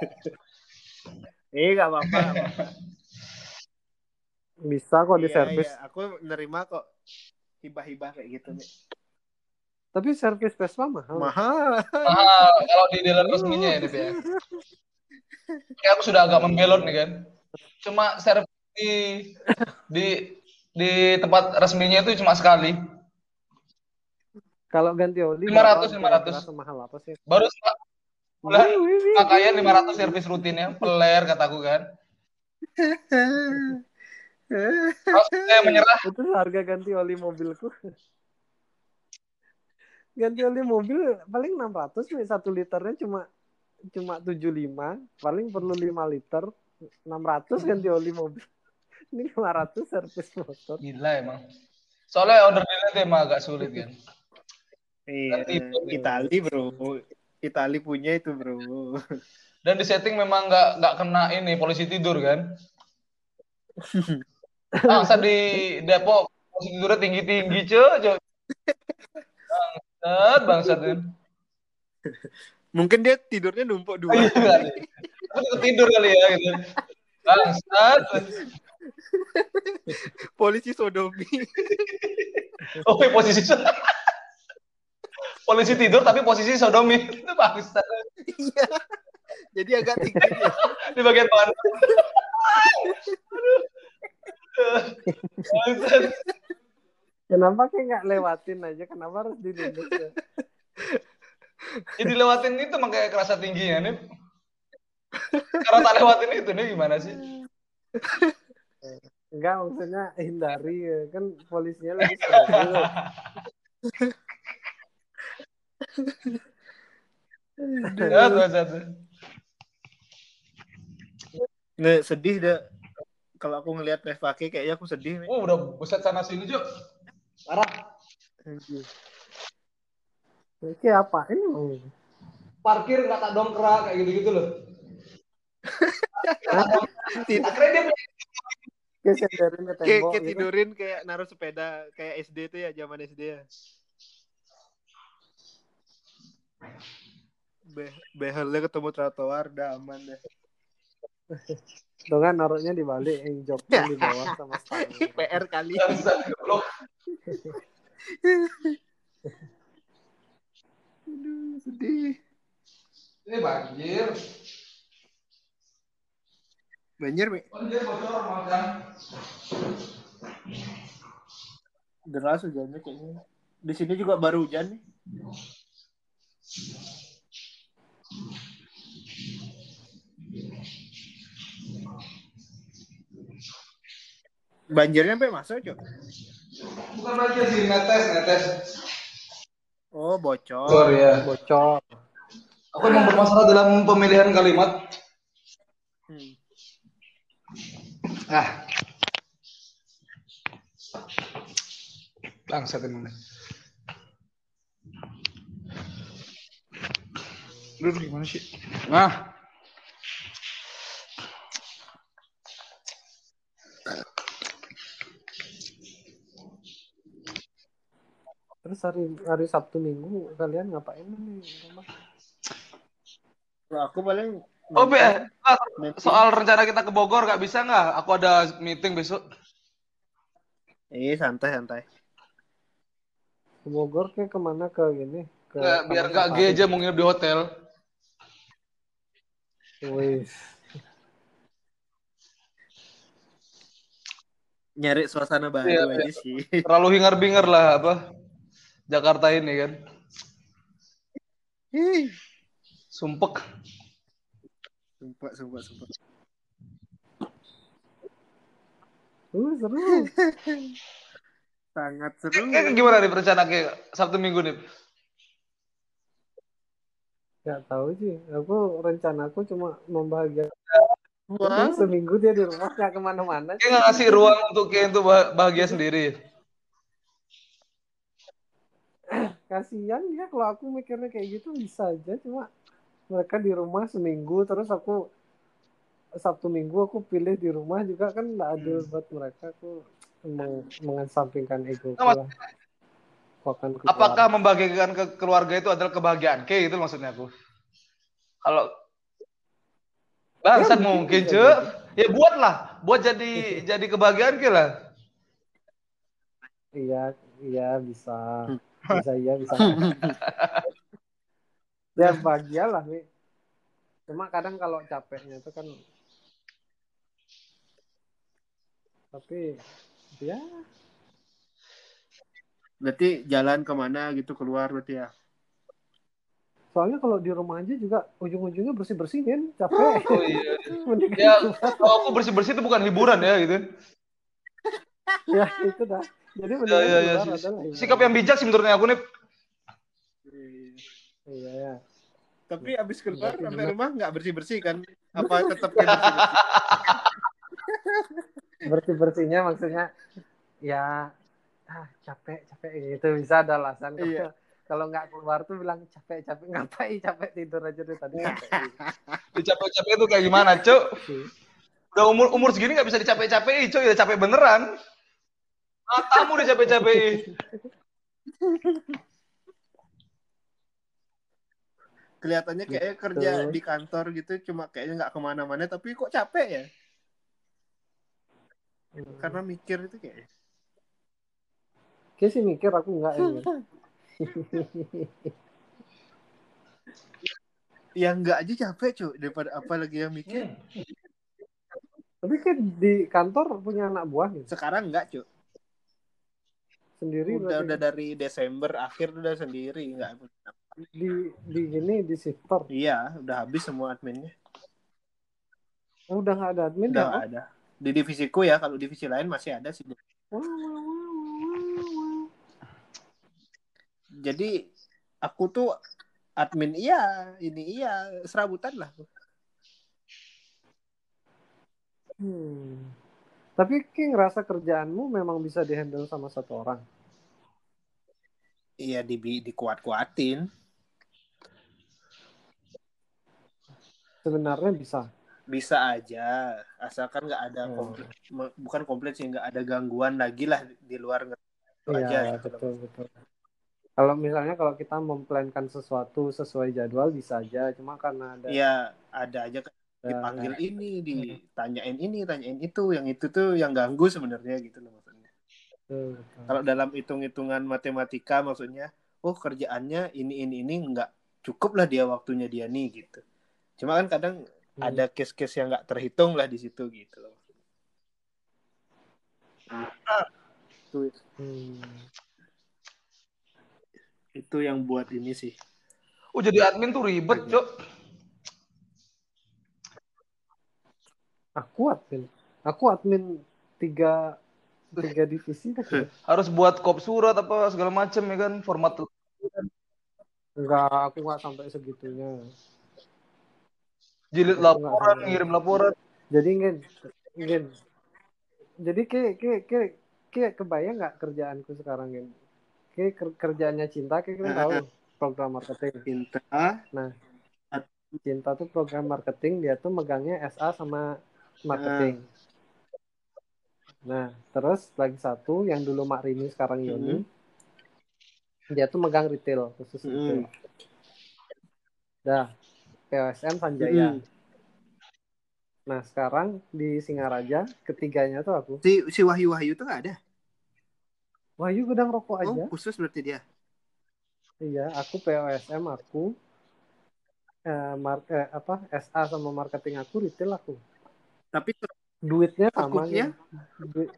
Eh, nggak apa-apa. Bisa kok di Iya, servis. iya. Aku nerima kok hibah-hibah kayak gitu, Mek. Tapi servis Vespa mahal. Mahal. Mahal kalau di dealer resminya ya, Dip, ya. Kayak aku sudah agak membelot nih kan. Cuma servis di di di tempat resminya itu cuma sekali. Kalau ganti oli 500, berapa? 500. Kira-kira Semahal apa sih? Baru wih. pakaian 500 servis rutinnya, peler kataku kan. Terus saya menyerah. Itu harga ganti oli mobilku. Ganti oli mobil paling 600 nih satu liternya cuma cuma 75, paling perlu 5 liter. 600 ganti oli mobil. Ini 500 servis motor. Gila emang. Soalnya order itu emang agak sulit kan. Iya. Itali, Bro. Itali punya itu, Bro. Dan di setting memang nggak nggak kena ini polisi tidur kan. Ah, di Depok polisi tidurnya tinggi-tinggi, cuy. cuy. Bangsat, bangsat kan. Mungkin dia tidurnya numpuk dua. Iya kali. Aku juga tidur kali ya gitu. Bangsat. Polisi sodomi. Oh, iya, posisi polisi tidur tapi posisi sodomi itu bangsat Iya. Jadi agak tinggi dia. di bagian mana? Aduh. Bangsat. Kenapa kayak nggak lewatin aja? Kenapa harus diduduk ya? Jadi lewatin itu makanya kerasa tingginya nih. Karena tak lewatin itu nih gimana sih? Enggak, maksudnya hindari ya. Kan polisinya lagi sedang Satu, satu. Nah, sedih dah. Kalau aku ngelihat K, kayaknya aku sedih. Mek. Oh, udah buset sana sini, Cuk. Parah. Oke apa ini mau? Parkir nggak tak dongkrak kayak gitu-gitu loh. Akhirnya dia Kayak Kayak kayak gitu. tidurin kayak naruh sepeda kayak SD tuh ya zaman SD ya. Be behelnya ketemu trotoar udah aman deh. Tuh kan naruhnya di balik, yang joknya di bawah sama stang. PR kali. Aduh, sedih. Ini banjir. Banjir, Mi. Banjir bocor makan. Deras hujannya kayaknya. Di sini juga baru hujan nih. Banjirnya sampai masuk, Cok. Bukan banjir sih, netes, netes. Oh, bocor. Bocor ya. Bocor. Aku emang bermasalah dalam pemilihan kalimat. Hmm. Ah. Bangsat emang. Duduk gimana sih? Nah. Terus hari hari Sabtu Minggu kalian ngapain nih di rumah? Kalau aku paling Oh, Be, soal rencana kita ke Bogor nggak bisa nggak? Aku ada meeting besok. Eh, santai santai. Ke Bogor ke ke mana ke ini? Ke Nggak, biar Taman nggak Safari. G aja mau nginep di hotel. Wih, Nyari suasana baru Iya, aja sih. Terlalu hingar-bingar lah apa Jakarta ini kan. Ih, Sumpek. sumpah sumpah sumpah. uh, seru. Sangat seru. Kayak gimana nih rencana kayak Sabtu Minggu nih? Gak tahu sih. Aku rencana aku cuma membahagiakan Wah, seminggu dia di rumah gak ke mana-mana. Kayak nggak ngasih ruang untuk kayak untuk bah- bahagia sendiri. Kasihan dia kalau aku mikirnya kayak gitu bisa aja cuma mereka di rumah seminggu terus aku Sabtu Minggu aku pilih di rumah juga kan nggak adil buat mereka aku meng mengesampingkan ego Nah. Apakah membahagiakan ke keluarga itu adalah kebahagiaan? Kayak gitu maksudnya aku. Kalau bangsat Ya, mungkin cuy. Ya buatlah, buat jadi jadi kebahagiaan ke lah. Iya, iya bisa. Bisa iya, bisa. ya bahagia lah, Mi. Cuma kadang kalau capeknya itu kan tapi ya berarti jalan ke mana gitu keluar berarti ya. soalnya kalau di rumah aja juga ujung-ujungnya bersih-bersih kan capek. Oh iya. Ya, kalau aku bersih-bersih itu bukan hiburan ya gitu. ya itu dah. Jadi Ya, ya, ya. hiburan. Sikap yang bijak sih menurutnya aku nih. Iya ya. Tapi abis keluar Berarti sampai rumah nggak bersih bersih kan? Apa tetap kayak bersih bersih? Bersih-bersihnya maksudnya ya ah capek capek gitu bisa ada alasan kalau Iya. kalau nggak keluar tuh bilang capek capek ngapain capek tidur aja deh tadi capek Capek-capek itu kayak gimana, Cuk? Gitu. Udah umur umur segini nggak bisa dicapek-capekin, Cuk. Ya capek beneran. Matamu dicapek-capekin. Kelihatannya kayaknya Gitu. kerja di kantor gitu cuma kayaknya nggak ke mana-mana tapi kok capek ya? Karena mikir itu kayak Kayak sih mikir aku enggak ya. Min. ya nggak aja capek cuy daripada apa lagi yang mikir. Tapi kan di kantor punya anak buah gitu. Sekarang nggak cuy. Sendiri Udah berarti. udah dari Desember akhir udah sendiri nggak. di di gini di shifter. Iya udah habis semua adminnya. Oh, udah nggak ada admin Udah ya? nggak ada. Di divisiku ya kalau divisi lain masih ada sih. Jadi aku tuh admin iya ini iya serabutan lah. Hmm. Tapi kayak ngerasa kerjaanmu memang bisa dihandle sama satu orang. Iya di dikuat-kuatin. Sebenarnya bisa. bisa aja asalkan nggak ada Hmm. komplit bukan komplit sih nggak ada gangguan lagi lah di luar itu aja Iya, gitu loh. betul betul. Kalau misalnya kalau kita memplankan sesuatu sesuai jadwal bisa aja, cuma karena ada Iya ada aja dipanggil ini ditanyain ini tanyain itu yang itu tuh yang ganggu sebenarnya gitu loh maksudnya. Kalau dalam hitung-hitungan matematika maksudnya oh kerjaannya ini ini ini nggak cukup lah dia waktunya dia nih gitu. Cuma kan kadang Hmm. ada case-case yang nggak terhitung lah di situ gitu loh. Itu Hmm. itu yang buat ini sih. Oh, jadi admin tuh ribet, Cuk. Aku admin. Aku admin tiga tiga divisi dah. Harus buat kop surat apa segala macem ya kan, format Enggak, aku nggak sampai segitunya. jilid laporan, ngirim laporan. Jadi ingin, ingin. Jadi kayak kayak kayak kayak kebayang nggak kerjaanku sekarang ini? Kayak ker- kerjaannya cinta kayak kita tahu program marketing. Cinta Cinta tuh program marketing dia tuh megangnya SA sama marketing. Nah, terus lagi satu yang dulu Mak Rini sekarang Yoni. dia tuh megang retail khusus Hmm. retail. Dah, POSM Sanjaya. Hmm. Nah sekarang di Singaraja ketiganya tuh aku. Si si Wahyu Wahyu tuh nggak ada. Wahyu gedang rokok aja. Oh, khusus berarti dia. Iya, aku POSM aku eh, mar- eh, apa SA sama marketing aku retail aku. Tapi Duitnya sama Sekupnya? gitu. Duit-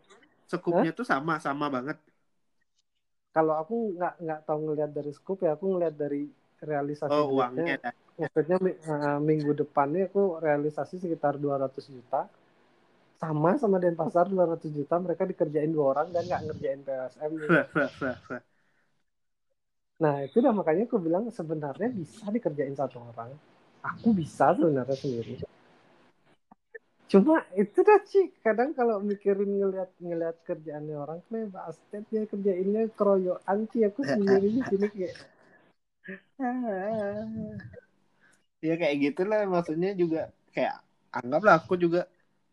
sekupnya tuh sama sama banget. kalau aku nggak nggak tahu ngelihat dari scoop ya aku ngelihat dari realisasi Oh, uangnya. Maksudnya mi- eh, minggu depannya aku realisasi sekitar 200 juta. Sama sama Denpasar 200 juta mereka dikerjain dua orang dan nggak ngerjain PSM. Nah itu udah makanya aku bilang sebenarnya bisa dikerjain satu orang. Aku bisa sebenarnya sendiri. Cuma itu dah sih kadang kalau mikirin ngelihat ngelihat kerjaannya orang kayak basket dia kerjainnya keroyokan sih aku sendiri di sini kayak. Ya kayak gitulah maksudnya juga kayak anggaplah aku juga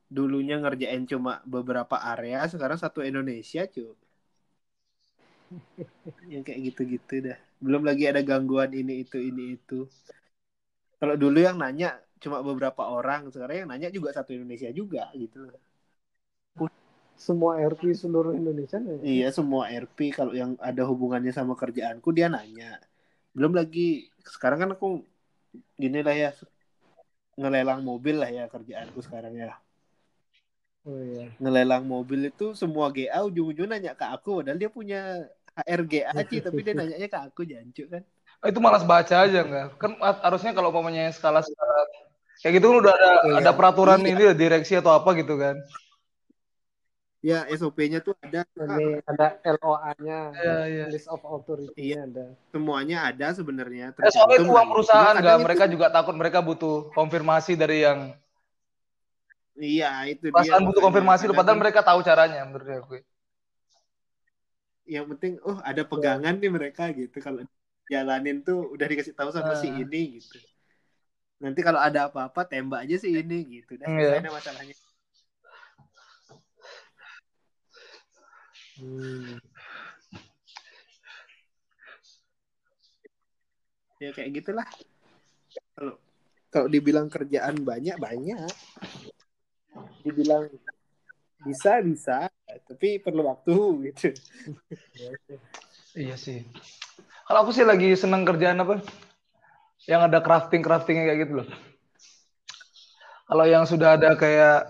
dulunya ngerjain cuma beberapa area sekarang satu Indonesia cuy. yang kayak gitu-gitu dah. Belum lagi ada gangguan ini itu ini itu. Kalau dulu yang nanya cuma beberapa orang, sekarang yang nanya juga satu Indonesia juga gitu. semua RP seluruh Indonesia nih. Iya semua RP kalau yang ada hubungannya sama kerjaanku dia nanya. Belum lagi sekarang kan aku gini lah ya ngelelang mobil lah ya kerjaanku sekarang ya. Oh iya. Ngelelang mobil itu semua GA ujung-ujung nanya ke aku padahal dia punya HRGA sih tapi dia nanyanya ke aku jancuk kan. Oh, itu malas baca aja enggak? Kan harusnya kalau umpamanya skala skala kayak gitu kan udah ada Iya. ada peraturan Iya. ini ya, direksi atau apa gitu kan. Ya SOP-nya tuh ada Ini ada LOA-nya, Iya, iya. list of authority-nya ada. semuanya ada sebenarnya. Eh, soalnya itu uang perusahaan enggak, kadang mereka itu- juga takut mereka butuh konfirmasi dari yang Iya itu dia. perasaan butuh makanya. konfirmasi Kadang padahal kan mereka tahu caranya menurut aku. Yang penting oh ada pegangan nih mereka gitu kalau jalanin tuh udah dikasih tahu sama si Ah. ini gitu. Nanti kalau ada apa-apa tembak aja si ini gitu. Dan selesai deh masalahnya. Hmm. Ya kayak gitulah. Kalau kalau dibilang kerjaan banyak banyak. Dibilang bisa bisa, tapi perlu waktu gitu. Iya sih. Kalau aku sih lagi seneng kerjaan apa? Yang ada crafting craftingnya kayak gitu loh. Kalau yang sudah ada kayak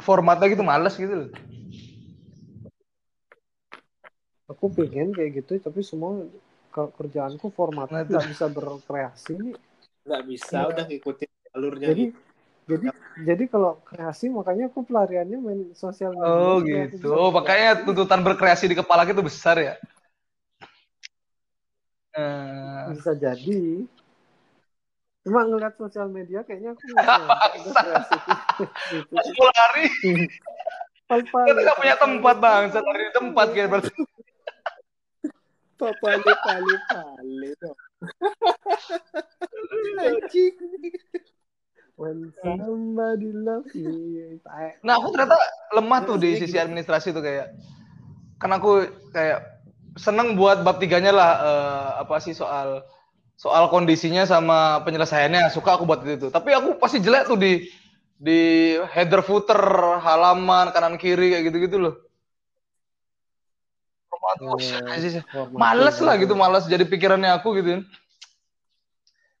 formatnya gitu males gitu loh. Aku pengen kayak gitu, tapi semua ke- kerjaanku formatnya Nah, itu. nggak bisa berkreasi nih. Nggak bisa Iya. udah ngikutin alurnya Jadi gitu. jadi jadi kalau kreasi makanya aku pelariannya main sosial media. Oh gitu. Oh makanya tuntutan berkreasi di kepala itu besar ya. Eh, bisa jadi. Cuma ngeliat sosial media kayaknya aku gitu. Aku lari. Kita nggak punya pal-pal. tempat bang. Saya lari di tempat kayak berarti. Pale pale pale dong. Anjing. When somebody love you. Nah aku ternyata lemah tuh di sisi administrasi tuh kayak. Kan aku kayak seneng buat bab tiganya lah eh, apa sih soal soal kondisinya sama penyelesaiannya suka aku buat itu tapi aku pasti jelek tuh di di header footer halaman kanan kiri kayak gitu gitu loh Format- oh, Eh, format males lah gitu. males jadi pikirannya aku gitu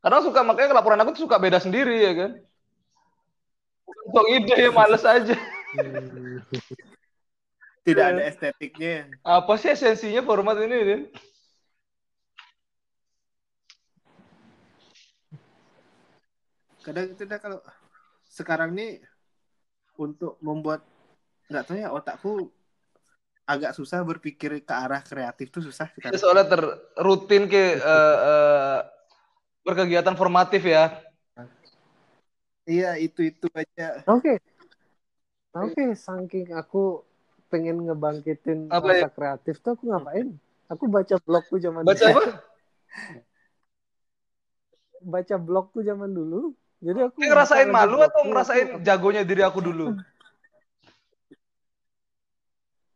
kadang suka makanya laporan aku tuh suka beda sendiri ya kan bukan sok ide ya males aja Hmm. Tidak Iya. ada estetiknya. apa sih esensinya format ini kan Kadang itu dah kalau sekarang nih untuk membuat nggak tahu ya otakku agak susah berpikir ke arah kreatif tuh susah Ya, sekarang. soalnya terrutin ke eh, eh, berkegiatan formatif ya Iya itu itu aja. Oke. Oke, saking aku pengen ngebangkitin Apa rasa kreatif tuh aku ngapain? Aku baca blogku zaman baca dulu. apa Baca blogku zaman dulu. Jadi aku Ini ngerasain malu atau blogku, ngerasain aku- jagonya diri aku dulu?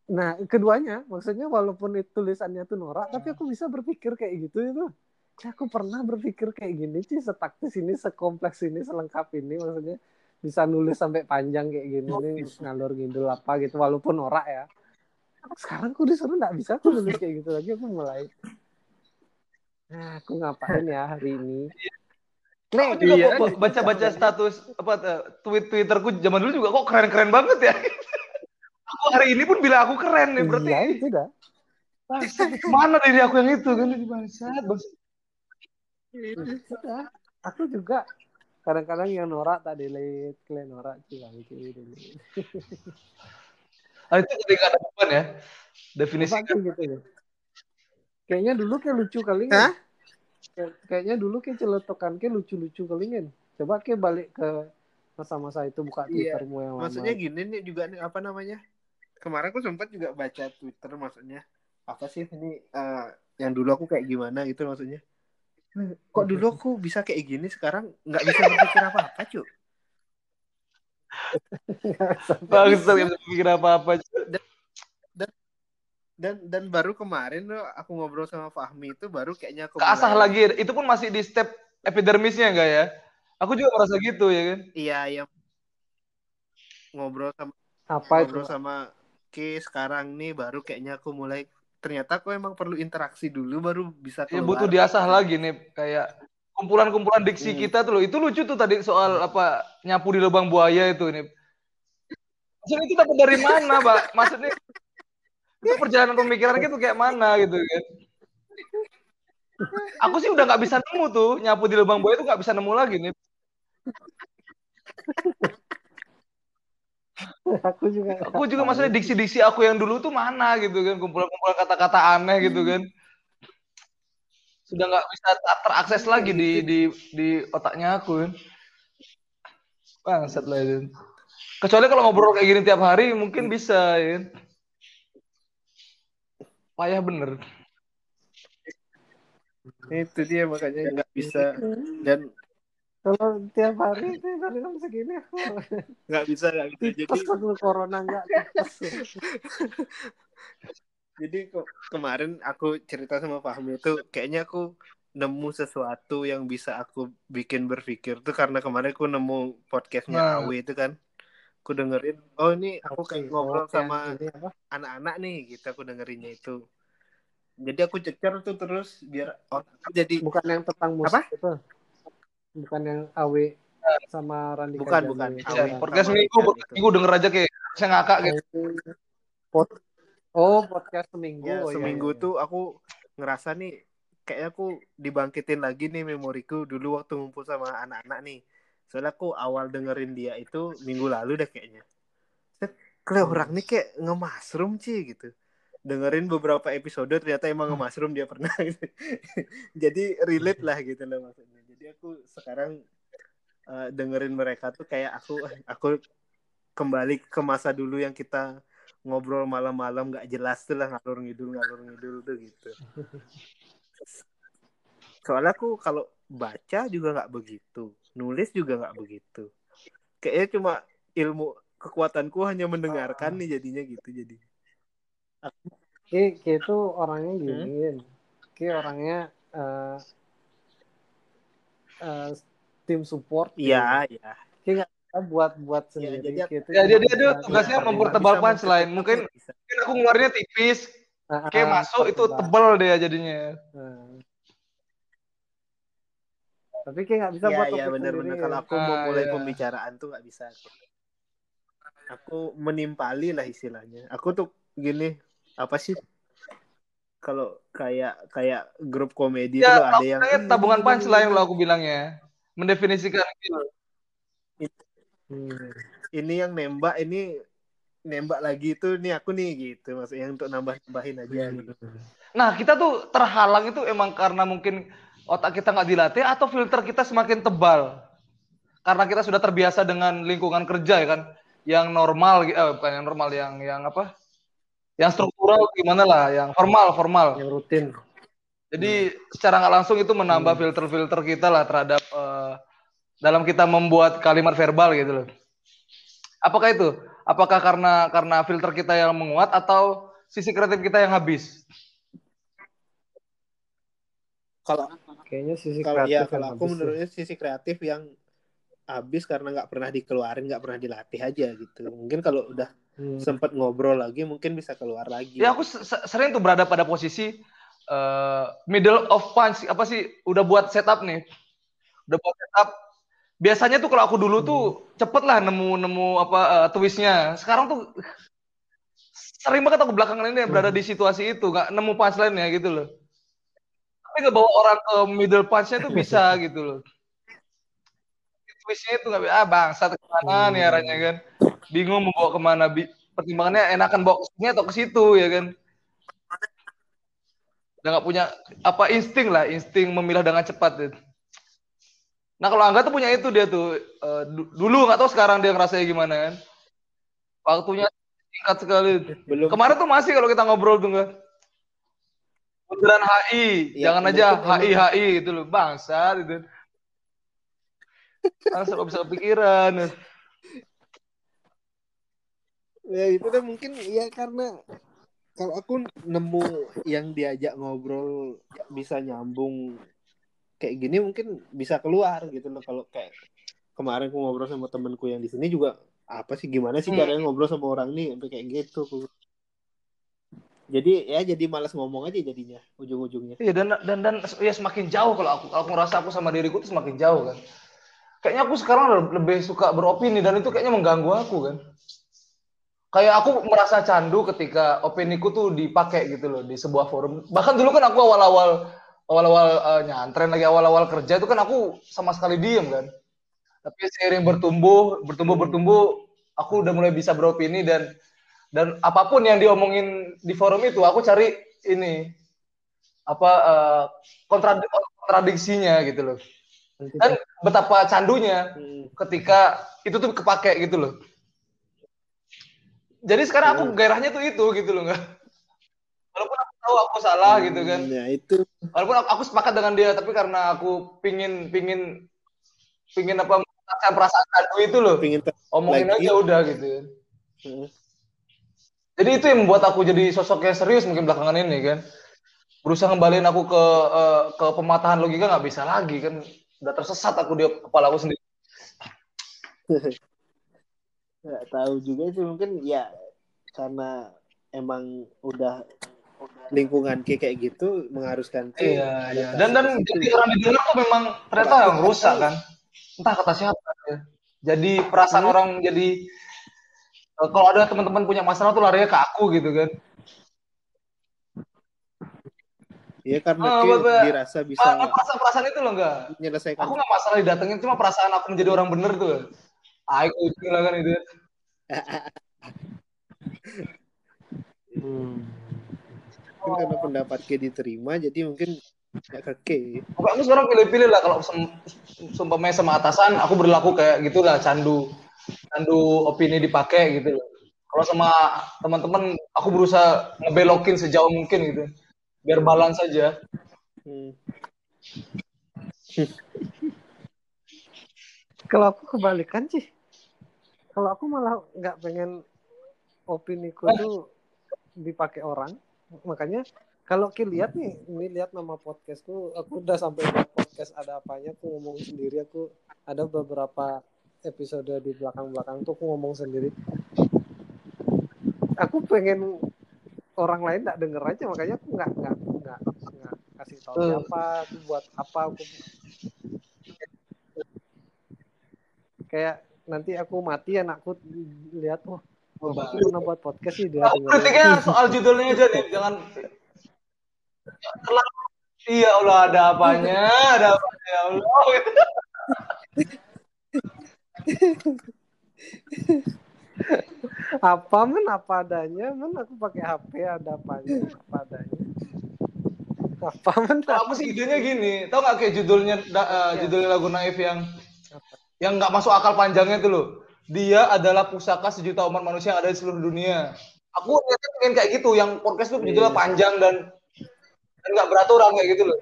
Nah keduanya maksudnya walaupun itu tulisannya tuh norak tapi aku bisa berpikir kayak gitu itu. Aku pernah berpikir kayak gini sih setaktis ini sekompleks ini selengkap ini maksudnya bisa nulis sampai panjang kayak gini nih ngalur ngidul apa gitu walaupun norak ya. Sekarang aku disuruh nggak bisa aku nulis kayak gitu lagi aku mulai nah aku ngapain ya hari ini Aku juga Iya. kok baca-baca status apa eh, tweet Twitterku zaman dulu juga kok keren-keren banget ya. aku hari ini pun bilang aku keren nih berarti. iya itu dah mana diri aku yang itu kan bangsat, bangsat. Sudah. aku juga kadang-kadang yang norak tak delete kalian norak sih delete Ah, itu jadi nggak ada beban ya. Definisi gitu ya? Kayaknya dulu kayak lucu kali Hah? kan? Kayak- Kayaknya dulu kayak celetukan kayak lucu-lucu kali kan? Coba kayak balik ke masa-masa itu buka Iya. Twittermu yang lama. Maksudnya gini nih juga nih apa namanya? Kemarin aku sempat juga baca Twitter maksudnya apa sih ini eh, yang dulu aku kayak gimana gitu maksudnya. Kok dulu aku bisa kayak gini sekarang nggak bisa berpikir apa-apa, cu. bangsat yang pikir apa-apa. Dan dan baru kemarin tuh aku ngobrol sama Fahmi itu baru kayaknya aku Keasah mulai- lagi, itu pun masih di step epidermisnya enggak ya? Aku juga merasa gitu ya kan. Iya, iya. Ngobrol sama Apa itu? ngobrol sama Ki sekarang nih baru kayaknya aku mulai ternyata aku emang perlu interaksi dulu baru bisa Ya keluar. butuh diasah lagi nih kayak kumpulan-kumpulan diksi Hmm. kita tuh loh. Itu lucu tuh tadi soal apa nyapu di lubang buaya itu ini. Maksudnya itu dapat dari mana, Pak? Maksudnya itu perjalanan pemikiran tuh kayak mana gitu kan. Aku sih udah nggak bisa nemu tuh nyapu di lubang buaya itu nggak bisa nemu lagi nih. aku juga. Aku juga maksudnya diksi-diksi aku yang dulu tuh mana gitu kan, kumpulan-kumpulan kata-kata aneh gitu kan. Sudah nggak bisa ter- terakses lagi di di di otaknya aku kan. Bangsat lah itu. Kecuali kalau ngobrol kayak gini tiap hari mungkin bisa ya. Payah bener. Itu dia makanya nggak bisa dan Kalau tiap hari tiap hari jam segini aku nggak bisa nggak bisa. Jadi aku corona nggak jadi ke- kemarin aku cerita sama Fahmi itu kayaknya aku nemu sesuatu yang bisa aku bikin berpikir tuh karena kemarin aku nemu podcastnya Nah. Awe itu kan. Aku dengerin, oh ini aku kayak ngobrol Oh, sama anak-anak nih gitu aku dengerinnya itu. Jadi aku cecer tuh terus biar oh, jadi Bukan yang tentang musik Apa? itu. Bukan yang AW sama Randi Bukan, bukan. podcast sama minggu, Richard podcast gitu. minggu denger aja kayak saya ngakak gitu. Pod- Oh, podcast seminggu. Ya, Oh, iya, seminggu iya, iya. tuh aku ngerasa nih kayaknya aku dibangkitin lagi nih memoriku dulu waktu ngumpul sama anak-anak nih. Soalnya aku awal dengerin dia itu minggu lalu dah kayaknya. Kayak Hmm. orang nih kayak nge-mushroom sih gitu. Dengerin beberapa episode ternyata emang nge-mushroom dia pernah gitu. Jadi relate lah gitu loh maksudnya. Jadi aku sekarang eh, dengerin mereka tuh kayak aku aku kembali ke masa dulu yang kita ngobrol malam-malam nggak jelas tuh lah ngalur ngidul ngalur ngidul tuh gitu. Soalnya aku kalau baca juga nggak begitu, nulis juga nggak begitu. Kayaknya cuma ilmu kekuatanku hanya mendengarkan nih jadinya gitu jadi. Ki, Ki itu orangnya Hmm? gini. Gin. Ki orangnya eh eh, tim support. Iya, iya. Ki nggak bisa buat buat Iya, sendiri. jadi Ki itu Ya, dia- cuma dia- tugasnya mempertebal punchline. Mungkin bisa. Mungkin aku ngeluarinnya tipis, Ah, kayak ah, masuk itu tebel dia jadinya. Nah. Tapi kayak nggak bisa Iya, buat iya topik benar-benar sendiri. kalau aku Ah, mau mulai iya. pembicaraan tuh nggak bisa aku. Aku menimpali lah istilahnya. Aku tuh gini, apa sih? Kalau kayak kayak grup komedi Ya, tuh ada yang Makanya "Ih, tabungan gini, punchline gini, lah aku bilangnya. Mendefinisikan gitu. Hmm. ini yang nembak ini nembak lagi itu nih aku nih gitu maksudnya untuk nambah nambahin aja gitu. Nah, kita tuh terhalang itu emang karena mungkin otak kita nggak dilatih atau filter kita semakin tebal. Karena kita sudah terbiasa dengan lingkungan kerja ya kan, yang normal, eh, bukan yang normal, yang yang apa? Yang struktural gimana lah, yang formal, formal. Yang rutin. Jadi secara nggak langsung itu menambah Hmm. filter-filter kita lah terhadap eh, dalam kita membuat kalimat verbal gitu loh. Apakah itu? Apakah karena karena filter kita yang menguat atau sisi kreatif kita yang habis? Kalau Kayaknya sisi kalau ya kreatif kalau yang aku habis menurutnya sisi kreatif yang habis karena nggak pernah dikeluarin nggak pernah dilatih aja gitu mungkin kalau udah sih. Hmm. sempet ngobrol lagi mungkin bisa keluar lagi Ya aku se- se- sering tuh berada pada posisi eh, middle of punch apa sih udah buat setup nih. Udah buat setup. Biasanya tuh kalau aku dulu tuh cepet lah nemu nemu apa eh, twistnya. Sekarang tuh sering banget aku belakangan ini berada di situasi itu nggak nemu punchline-nya gitu loh. Tapi nggak bawa orang ke middle punch-nya tuh bisa gitu loh. Twistnya itu nggak bisa. Ah bangsat ke mana nih arahnya kan. Bingung mau bawa ke mana. Bi- Pertimbangannya enakan bawa ke sini atau ke situ ya kan. Udah nggak punya apa insting lah, insting memilah dengan cepat. gitu. Nah kalau Angga tuh punya itu dia tuh du- dulu nggak tahu sekarang dia ngerasanya gimana kan. Waktunya singkat sekali. belum Kemarin tuh masih kalau kita ngobrol tuh enggak. Bundaran HI, Ya, jangan aja HI HI gitu loh, bangsa gitu. Langsung nggak bisa kepikiran. ya itu kan mungkin ya karena kalau aku nemu yang diajak ngobrol bisa nyambung kayak gini mungkin bisa keluar gitu loh kalau kayak kemarin aku ngobrol sama temenku yang di sini juga apa sih gimana sih Hmm. caranya ngobrol sama orang nih sampai kayak gitu jadi ya jadi malas ngomong aja jadinya ujung-ujungnya Iya dan dan dan ya semakin jauh kalau aku kalau aku ngerasa aku sama diriku tuh semakin jauh kan. Kayaknya aku sekarang lebih suka beropini dan itu kayaknya mengganggu aku kan. Kayak aku merasa candu ketika opiniku tuh dipakai gitu loh di sebuah forum. Bahkan dulu kan aku awal-awal awal-awal eh, nyantren lagi awal-awal kerja itu kan aku sama sekali diem kan. Tapi seiring bertumbuh, bertumbuh, bertumbuh, aku udah mulai bisa beropini dan dan apa pun yang diomongin di forum itu aku cari ini apa eh, kontrad- kontradiksinya gitu loh. Dan betapa candunya Hmm. ketika itu tuh kepake gitu loh. Jadi sekarang aku Hmm. gairahnya tuh itu gitu loh nggak. Walaupun aku tahu aku salah gitu kan. Hmm, ya itu Walaupun aku, aku sepakat dengan dia, tapi karena aku pingin pingin pingin apa merasakan perasaan candu itu loh. pengen Omongin Lagi. aja udah gitu. Hmm. Jadi itu yang membuat aku jadi sosok yang serius mungkin belakangan ini kan. Berusaha ngembaliin aku ke eh, ke pematahan logika nggak bisa lagi kan. Udah tersesat aku di kepala aku sendiri. nggak tahu juga sih mungkin ya karena emang udah lingkungan kayak kayak gitu mengharuskan Iya, iya. Dan dan ke situ. jadi orang di tuh memang ternyata yang rusak kan. Entah kata siapa ya. Jadi perasaan Hmm. orang jadi kalau ada teman-teman punya masalah tuh larinya ke aku gitu kan. Iya karena Ah, kayak Bapak. dirasa bisa Ah, perasaan-perasaan itu loh enggak. menyelesaikan Aku nggak masalah didatengin, cuma perasaan aku menjadi orang bener tuh. Ah, itu lah kan itu. Hmm. mungkin karena pendapat ke diterima jadi mungkin ya ke Pokoknya aku sekarang pilih-pilih lah kalau sem- seumpamanya sama atasan, aku berlaku kayak gitulah candu candu opini dipakai gitu. Kalau sama teman-teman, aku berusaha ngebelokin sejauh mungkin gitu, biar balance saja. Hmm. Kalau aku kebalikan sih. Kalau aku malah nggak pengen opiniku tuh dipakai orang. Makanya kalau Ki lihat nih, ini lihat nama podcastku, aku udah sampai buat podcast ada apanya, aku ngomong sendiri, aku ada beberapa episode di belakang-belakang tuh aku ngomong sendiri. Aku pengen orang lain nggak denger aja, makanya aku nggak nggak nggak nggak kasih tahu Hmm. siapa, aku buat apa, aku kayak nanti aku mati anakku lihat oh, aku pernah buat podcast sih dia Aku kritiknya soal judulnya aja nih, jangan terlalu Iya Allah ada apanya, ada apanya ya Allah. Apa men apa adanya men aku pakai HP ada apanya apa adanya apa men Kalau aku sih idenya gini, tau gak kayak judulnya da- eh, judulnya lagu Naif yang yang nggak masuk akal panjangnya itu loh. Dia adalah pusaka sejuta umat manusia yang ada di seluruh dunia. Aku niatnya pengen kayak gitu, yang podcast tuh judulnya Iya. panjang dan dan nggak beraturan kayak gitu loh.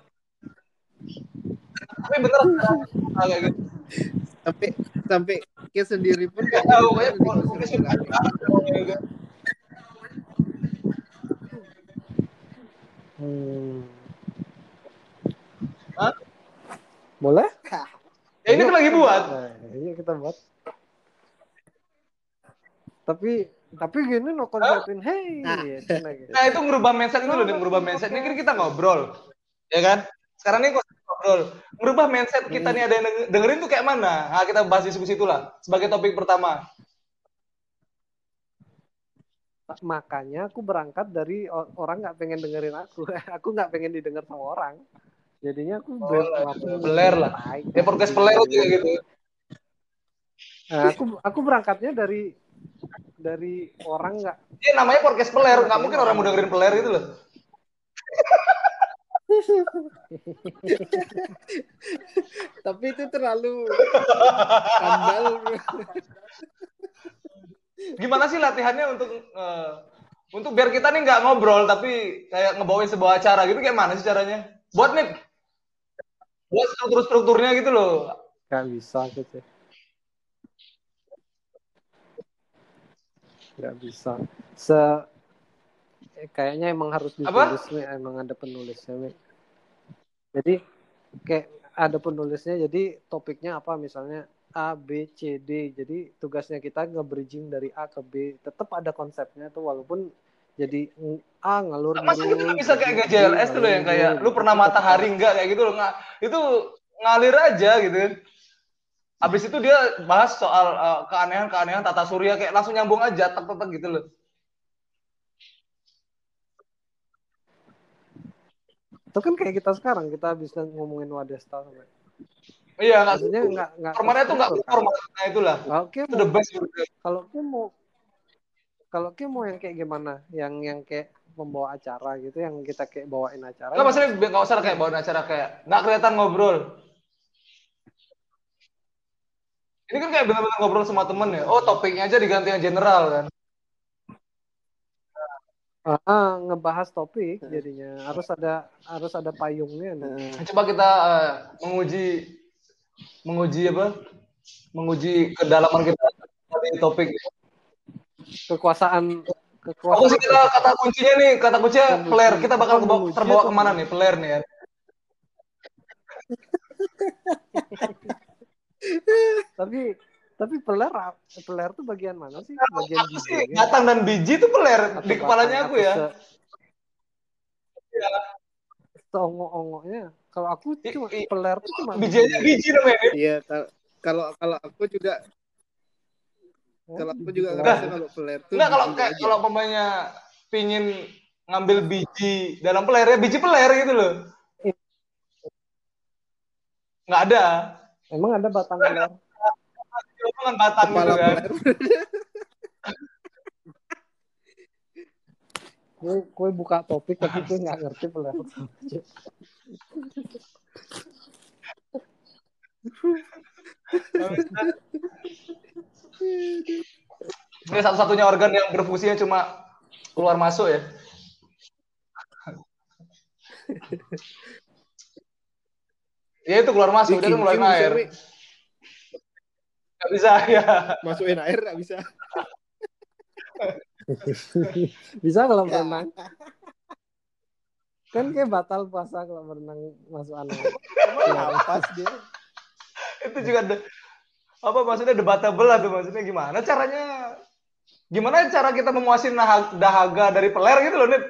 Tapi bener kayak gitu. Sampai sampai podcast sendiri pun Nggak nggak tahu, server-server. Hmm. Hah? Boleh? Ya ini lagi buat. Nah, iya kita buat. Tapi tapi gini no konsepin hey gitu, nah, gitu. Nah itu merubah mindset itu loh, merubah mindset. Ini kan kita ngobrol, ya kan? Sekarang ini kok ngobrol, merubah mindset kita nih ada yang denger- dengerin tuh kayak mana? Nah, kita bahas diskusi itulah sebagai topik pertama. makanya aku berangkat dari orang nggak pengen dengerin aku aku nggak pengen didengar sama orang jadinya aku Oh, ber- lah. Ya podcast peler juga gitu. Nah, aku aku berangkatnya dari dari orang nggak Iya namanya podcast peler, nggak mungkin orang mau dengerin peler gitu loh. Tapi itu terlalu skandal. Gimana sih latihannya untuk eh, untuk biar kita nih nggak ngobrol tapi kayak ngebawain sebuah acara gitu kayak mana sih caranya? Buat nih buat struktur-strukturnya gitu loh. nggak bisa gitu nggak bisa se eh, kayaknya emang harus Apa? ditulis nih emang ada penulisnya Mi. Jadi kayak ada penulisnya jadi topiknya apa? Misalnya A B C D. Jadi tugasnya kita nge-bridging dari A ke B. Tetap ada konsepnya tuh walaupun jadi A ngalur ngidul, nggak bisa kayak B, GJLS tuh loh yang kayak lu pernah matahari enggak kayak gitu loh nggak itu ngalir aja gitu. Abis itu dia bahas soal eh, keanehan-keanehan tata surya kayak langsung nyambung aja tek-tek gitu loh. Itu kan kayak kita sekarang kita bisa ngomongin Wadesta sampai Iya maksudnya nggak nggak formatnya tuh nggak terstruktur, format nah itulah Oke, itu the best kalau Kim mau kalau Kim mau yang kayak gimana? Yang yang kayak membawa acara gitu, yang kita kayak bawain acara. Nggak maksudnya nggak usah kayak bawa acara kayak nggak kelihatan ngobrol. Ini kan kayak benar-benar ngobrol sama temen ya. Oh topiknya aja diganti yang general kan. Ah, ngebahas topik jadinya harus ada harus ada payungnya. nih. Coba kita eh, menguji menguji apa? Menguji kedalaman kita dari topik. Kekuasaan kekuasaan. sih kita kata kuncinya nih? Kata kuncinya Menguji. peler. Kita bakal kebawa- terbawa ke mana nih? Peler nih ya. Tapi tapi peler peler tuh bagian mana sih? Bagian Aku sih bijinya? batang dan biji itu peler Atau di kepalanya aku atau ya. se- Seongok-ongoknya. Kalau aku cuma i- peler tuh cuma Biji aja biji namanya. Iya, kal- kalau kalau aku juga Oh, kalau aku juga ngerasa kalau peler tuh Enggak kalau kayak aja. kalau pemainnya pingin ngambil biji dalam peler ya biji peler gitu loh. Nggak ada. Emang ada batang peler? Batang kepala gitu kan. Gue gue buka topik tapi gue nggak ngerti peler. Ini satu-satunya organ yang berfungsinya cuma keluar masuk ya. Ya itu keluar masuk, dia Bikin air. Nggak bisa ya. masukin air nggak bisa. Bisa kalau berenang. Kan kayak batal puasa kalau berenang masuk air. Napas dia. itu juga ada apa maksudnya debatable lah tuh maksudnya gimana caranya gimana cara kita memuasin dahaga dari peler gitu loh Nit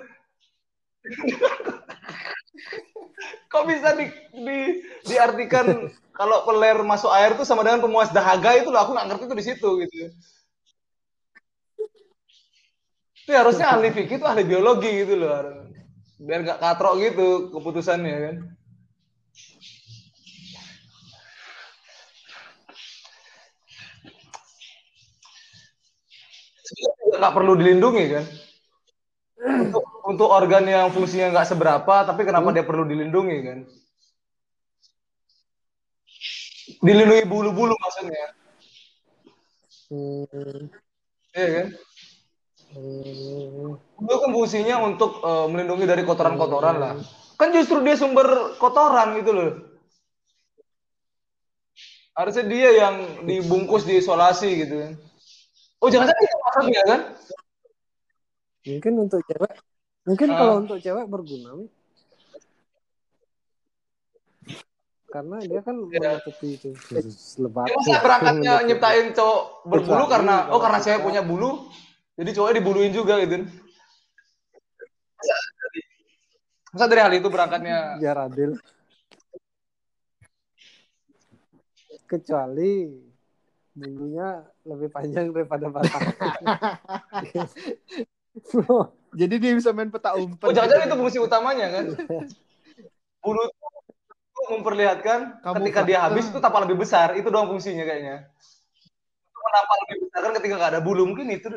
kok bisa di, di diartikan kalau peler masuk air tuh sama dengan pemuas dahaga itu loh aku nggak ngerti tuh di situ gitu. Itu harusnya ahli fikih itu ahli biologi gitu loh biar nggak katrok gitu keputusannya kan. Sebenarnya nggak perlu dilindungi kan untuk untuk organ yang fungsinya nggak seberapa tapi kenapa dia perlu dilindungi kan? Dilindungi bulu-bulu maksudnya. Hmm, iya kan? Hmm, bulu kan fungsinya untuk eh, melindungi dari kotoran-kotoran lah. Kan justru dia sumber kotoran gitu loh. Harusnya dia yang dibungkus diisolasi gitu. Kan. Oh jangan-jangan itu maksudnya kan? Mungkin untuk cewek, mungkin Ah. kalau untuk cewek berguna. Karena dia kan Iya. menutupi itu lebat. Ya, masa berangkatnya nyiptain cowok berbulu karena oh karena cewek punya bulu, jadi cowoknya dibuluin juga gitu. Masa dari, hal itu berangkatnya biar adil. Kecuali bulunya lebih panjang daripada batang. Jadi dia bisa main peta umpet. Oh jangan-jangan itu fungsi utamanya kan? Bulu itu memperlihatkan Kamu ketika dia habis itu tampak lebih besar, itu doang fungsinya kayaknya. Menampak lebih besar kan ketika nggak ada bulu mungkin itu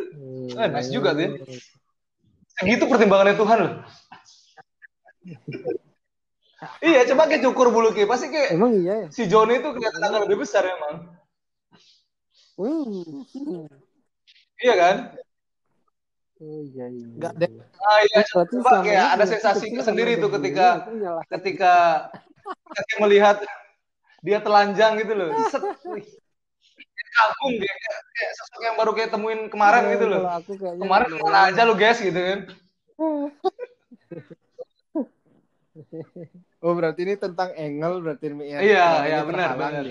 Eh, nice juga tuh ya. segitu pertimbangannya Tuhan loh. iya, coba kayak cukur bulu kayak pasti kayak Emang iya ya? si Joni itu kelihatan agak lebih besar emang. Hmm. Iya kan? Oh iya iya. Nggak ada. Ah iya, Berarti coba selama kayak ini ada sensasi sendiri tuh ketika ketika ketika melihat dia telanjang gitu loh. Set, kagum dia kayak, kayak sosok yang baru kayak temuin kemarin Ya, gitu loh. Kemarin nggak ke mana aja lu guys gitu kan. Oh berarti ini tentang angle berarti ya. Iya, iya, benar, benar.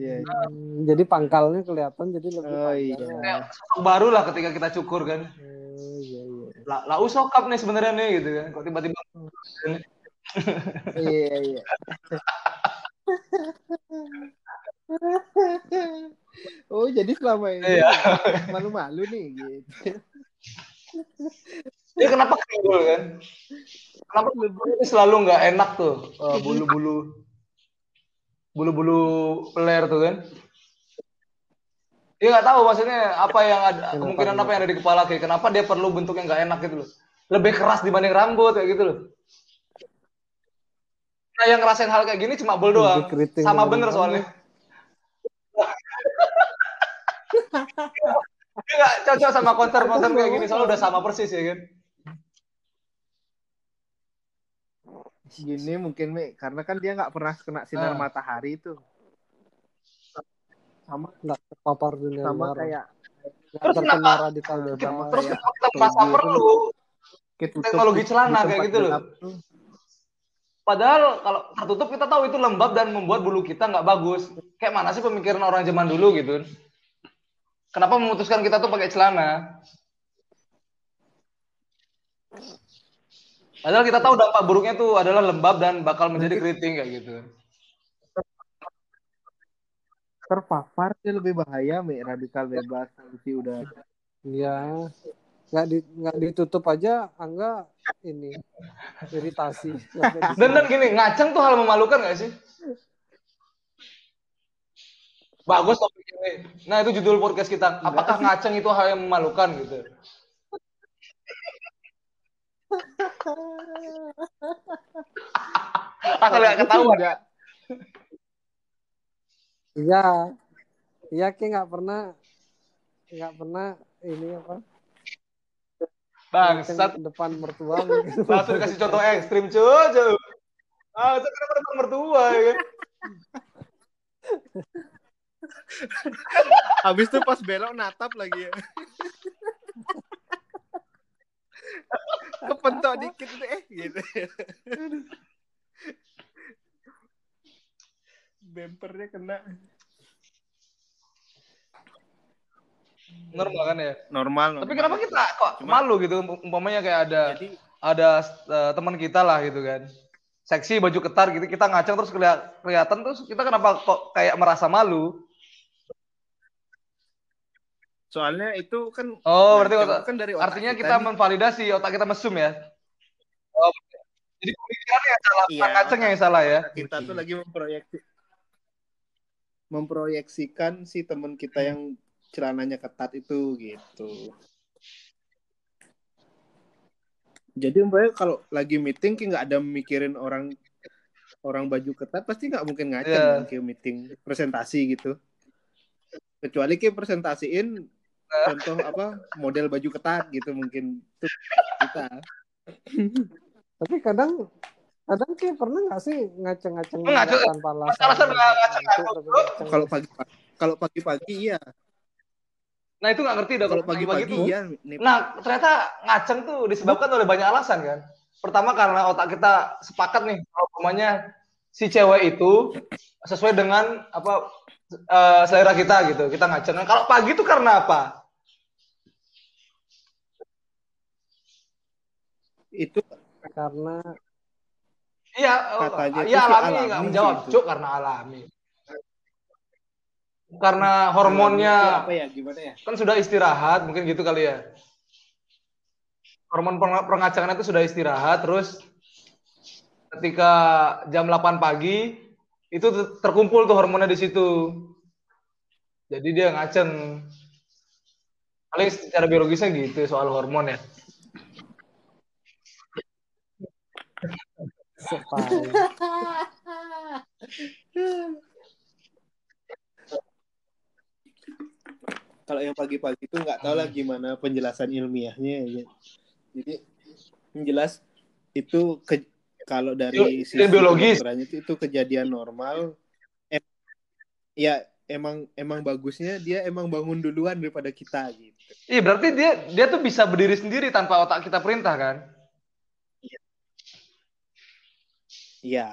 Iya. Hmm, jadi pangkalnya kelihatan jadi lebih Oh, panjang. iya. Kayak sosok baru lah ketika kita cukur kan. Oh, iya iya. Lah, lah usokap nih sebenarnya nih gitu kan. Kok tiba-tiba Iya iya. Oh jadi selama ini Iya. malu-malu nih gitu. Ya kenapa kriwul kan? Kenapa bulu itu selalu nggak enak tuh eh, bulu-bulu bulu-bulu peler tuh kan? Dia nggak tahu maksudnya apa yang ada Kenapa kemungkinan apa yang ada di kepala kayak kenapa dia perlu bentuk yang nggak enak gitu loh. Lebih keras dibanding rambut kayak gitu loh. Nah yang ngerasain hal kayak gini cuma bol doang. Sama bener rambut. soalnya. Nggak cocok sama konser-konser kayak gini soalnya udah sama persis ya kan. Gini mungkin Mi, karena kan dia nggak pernah kena sinar Ah. matahari itu. Sama Nggak terpapar dunia sama luar. kayak Terus terkena kenapa- radikal Sama. Terus kayak kenapa kita merasa toge perlu teknologi celana kayak gitu loh. Padahal kalau tertutup kita tahu itu lembab dan membuat bulu kita nggak bagus. Kayak mana sih pemikiran orang zaman dulu gitu? Kenapa memutuskan kita tuh pakai celana? Padahal kita tahu dampak buruknya tuh adalah lembab dan bakal menjadi keriting kayak gitu. terpapar dia lebih bahaya Mi, radikal bebas polusi udara. Iya. Nggak di nggak ditutup aja angga ini iritasi. Dan dan gini, ngaceng tuh hal memalukan nggak sih? Bagus topik ini. Nah itu judul podcast kita. Apakah ngaceng itu hal yang memalukan gitu? Asal nggak ketahuan. Iya. Iya kayak nggak pernah nggak pernah ini apa Bangsat. depan mertua. Langsung dikasih contoh ekstrim cuy. Ah, itu kenapa depan mertua ya kan? Habis itu pas belok natap lagi ya. Kepentok dikit tuh eh gitu. Bempernya kena. Normal kan ya? Normal. Tapi kenapa kita kok malu gitu? Umpamanya kayak ada Jadi ada eh, teman kita lah gitu kan. Seksi baju ketar gitu kita ngaceng terus keliat- kelihatan terus kita kenapa kok kayak merasa malu? Soalnya itu kan Oh, berarti otak- kan dari otak artinya kita nih. memvalidasi otak kita mesum ya. Oh, jadi pemikirannya yang salah, Iya, ngacengnya yang salah ya. kita tuh lagi memproyeksi memproyeksikan si teman kita yang celananya ketat itu gitu. Jadi umpamanya kalau lagi meeting kayak nggak ada mikirin orang orang baju ketat pasti nggak mungkin ngaceng Iya. kan kayak meeting presentasi gitu. Kecuali kayak presentasiin contoh apa model baju ketat gitu mungkin itu kita. Tapi kadang Adam kayak pernah nggak sih ngaceng-ngaceng tanpa alasan? ngaceng. Kalau pagi-pagi kalau pagi-pagi iya. Nah itu nggak ngerti dah Kalau pagi-pagi tuh. iya. Nah ternyata ngaceng tuh disebabkan oleh banyak alasan kan. Pertama karena otak kita sepakat nih kalau umpamanya si cewek itu sesuai dengan apa eh, selera kita gitu. Kita ngaceng. Nah, kalau pagi tuh karena apa? Itu karena Iya, Katanya iya alami alami nggak menjawab, itu. cuk karena alami. Karena hormonnya apa ya gimana ya? kan sudah istirahat, mungkin gitu kali ya. Hormon peng- pengacangan itu sudah istirahat, terus ketika jam 8 pagi itu ter- terkumpul tuh hormonnya di situ. Jadi dia ngaceng. Paling secara biologisnya gitu soal hormon ya. Sepai. Kalau yang pagi-pagi itu nggak tahu lah gimana penjelasan ilmiahnya ya. Jadi yang jelas itu ke, kalau dari Itu biologis. itu, itu kejadian normal. Em, ya emang emang bagusnya dia emang bangun duluan daripada kita gitu. Iya, berarti dia dia tuh bisa berdiri sendiri tanpa otak kita perintah kan? Iya.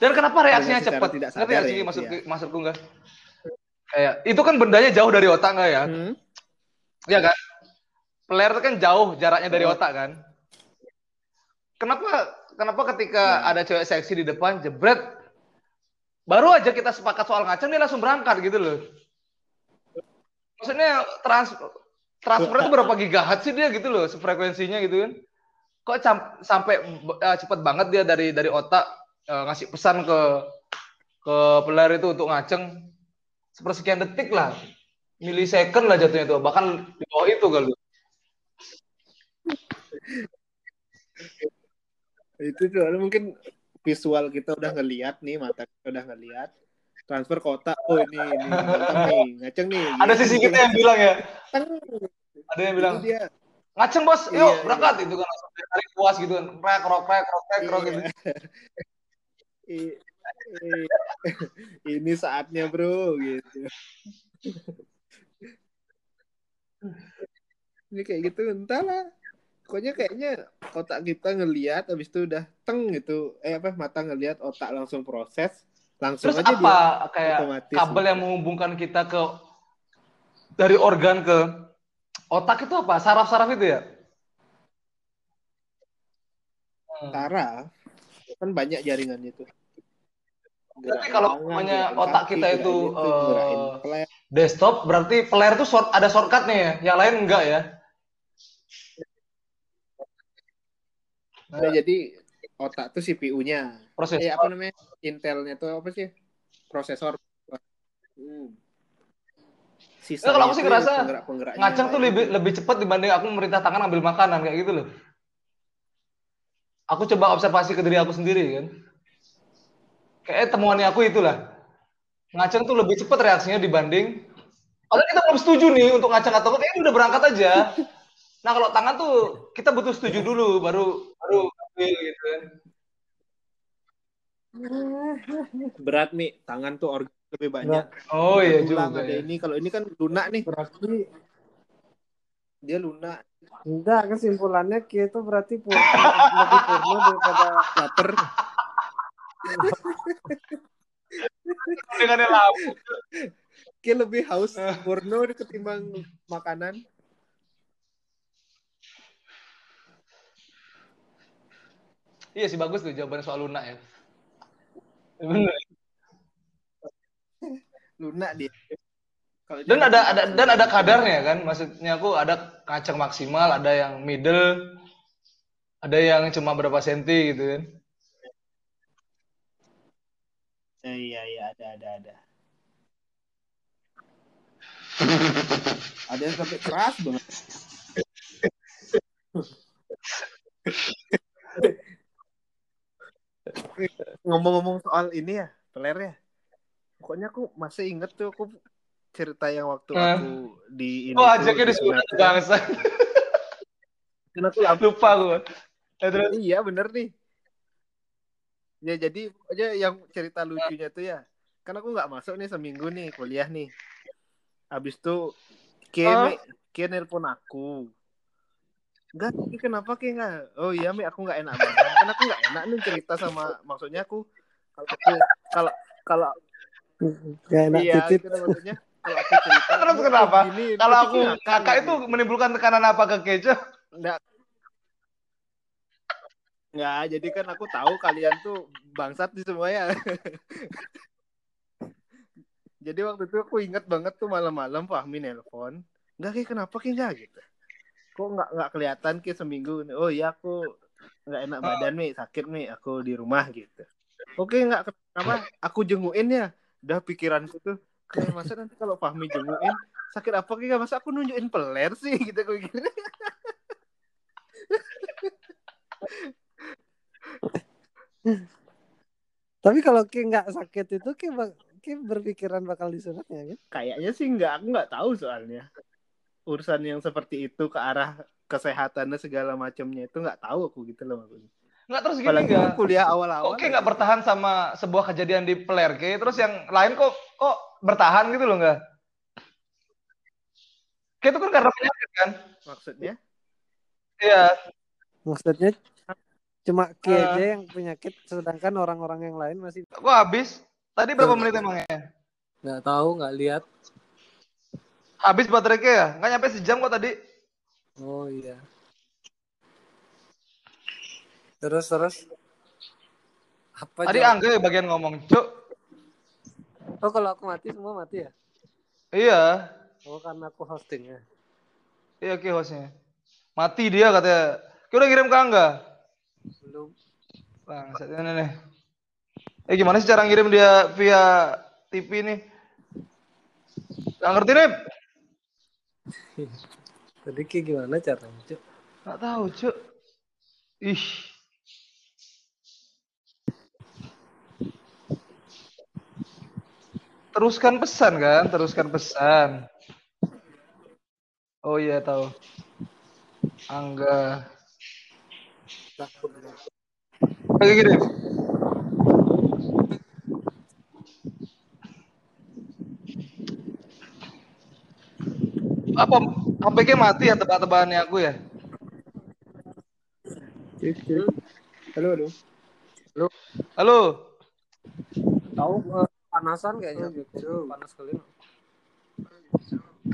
Dan kenapa reaksinya cepat? tidak sadar nggak sih ya, maksud iya. maksudku enggak? Kayak itu kan bendanya jauh dari otak nggak ya? Hmm? Iya kan? Itu kan jauh jaraknya dari otak kan? Kenapa kenapa ketika Ya. ada cewek seksi di depan jebret baru aja kita sepakat soal ngaceng dia langsung berangkat gitu loh. Maksudnya trans transfer itu berapa gigahertz sih dia gitu loh, frekuensinya gitu kan? Kok sampai eh, cepet banget dia dari dari otak eh, ngasih pesan ke ke peler itu untuk ngaceng sepersekian detik lah milisecond lah jatuhnya tuh bahkan di bawah itu kali Itu soalnya mungkin visual kita udah ngeliat nih, mata kita udah ngeliat. Transfer ke otak, oh ini, ini, mantap nih, ngaceng nih. ada sisi kita yang bilang ya ada yang bilang Itu dia. Ngaceng bos. Yuk Iya, berangkat itu kan langsung tarik puas gitu kan. Krek krok krek krok krek krok gitu. Iya. Ini saatnya bro gitu. Ini kayak gitu entahlah pokoknya kayaknya otak kita ngelihat habis itu udah teng gitu. Eh apa mata ngelihat otak langsung proses. Langsung terus aja apa dia kayak otomatis kabel gitu. yang menghubungkan kita ke dari organ ke otak itu apa? Saraf-saraf itu ya? Hmm. saraf. Kan banyak jaringannya itu. Berarti kalau umpamanya otak kita itu, gerakin eh, peler. desktop berarti player tuh short, ada shortcut nih ya? Yang lain enggak ya? Nah, jadi otak tuh CPU-nya proses eh apa namanya? Intelnya tuh apa sih? Prosesor. Hmm. Ya, kalau aku sih ngerasa penggerak-penggeraknya ngaceng tuh kayak lebih gitu. lebih cepat dibanding aku memerintah tangan ambil makanan kayak gitu loh. Aku coba observasi ke diri aku sendiri kan. Kayak temuannya aku itulah. Ngaceng tuh lebih cepat reaksinya dibanding kalau kita belum setuju nih untuk ngaceng atau enggak, kayaknya udah berangkat aja. Nah kalau tangan tuh kita butuh setuju dulu baru baru ambil gitu kan. berat nih tangan tuh organ lebih banyak Oh iya juga. ada Ya. ini kalau ini kan lunak nih berarti dia lunak enggak kesimpulannya kita berarti pur- lebih purno daripada lapar Dengan yang lama. kayak lebih haus Eh. porno ketimbang makanan Iya sih bagus tuh jawaban soal lunak ya. Bener. Lunak dia Kalau Dan dia ada ada dan ada kadarnya kan. Maksudnya aku ada kacang maksimal, ada yang middle, ada yang cuma berapa senti gitu kan. Eh, iya iya ada ada ada ada yang sampai keras banget ngomong-ngomong soal ini ya peler ya pokoknya aku masih inget tuh aku cerita yang waktu Eh. aku di ini Oh, tuh, ajaknya di sunat. bangsa. Kan aku Lupa aku. Ya, terus. Iya bener nih. Ya jadi aja yang cerita lucunya tuh ya. Kan aku nggak masuk nih seminggu nih kuliah nih. Habis itu Ki Hah? Mi, Ki nelpon aku. Enggak, kenapa Ki enggak? Oh iya Mi, aku nggak enak badan. Kan aku nggak enak nih cerita sama maksudnya aku kalau aku kalau kalau Gak enak iya titit. gitu maksudnya kalau aku cerita Terus "Mi, kenapa? gini, Kalau aku ngakak kakak nih." itu menimbulkan tekanan apa ke Kejo? Enggak. Enggak, jadi kan aku tahu kalian tuh bangsat di semuanya. jadi waktu itu aku inget banget tuh malam-malam Fahmi nelpon. Enggak kayak kenapa kayak enggak gitu. Kok enggak enggak kelihatan kayak seminggu. Oh iya aku enggak enak badan Mi, sakit Mi, aku di rumah gitu. Oke enggak kenapa aku jenguin ya. Udah pikiranku tuh kayak masa nanti kalau Fahmi jenguin sakit apa kayak masa aku nunjukin peler sih gitu kayak gitu. Tapi kalau Ki nggak sakit itu Ki, bak- Ki berpikiran bakal disunatnya kan? Kayaknya sih enggak, aku nggak tahu soalnya. Urusan yang seperti itu ke arah kesehatannya segala macamnya itu nggak tahu aku gitu loh maksudnya. Enggak terus gini enggak? kan kuliah awal-awal. Kok kayak nggak bertahan sama sebuah kejadian di Peler Ki? Terus yang lain kok kok bertahan gitu loh enggak? Kayak itu kan karena penyakit kan? maksudnya. Iya. Maksudnya cuma Ki Eh. aja yang penyakit sedangkan orang-orang yang lain masih Kok habis? Tadi berapa menit emangnya? nggak tahu nggak lihat. Habis baterai Ki ya? Nggak nyampe sejam kok tadi. Oh iya. Terus terus apa Tadi Angga ya bagian ngomong, Cuk. Oh kalau aku mati semua mati ya? Iya. Oh karena aku hostingnya. Iya Ki hostnya. Mati dia katanya. Ki udah kirim ke Angga. Belum. Bang, ini nih. Eh gimana sih cara ngirim dia via TV nih? Gak ngerti nih. Tadi Ki gimana caranya? Cuk? Gak tahu, Cuk. Ih. Teruskan pesan kan? Teruskan pesan. Oh iya tahu. Angga. Kayak gini. Apa HP-nya mati ya tebak-tebakannya aku ya? Halo, halo. Halo. Tahu eh, panasan kayaknya. Panas kali.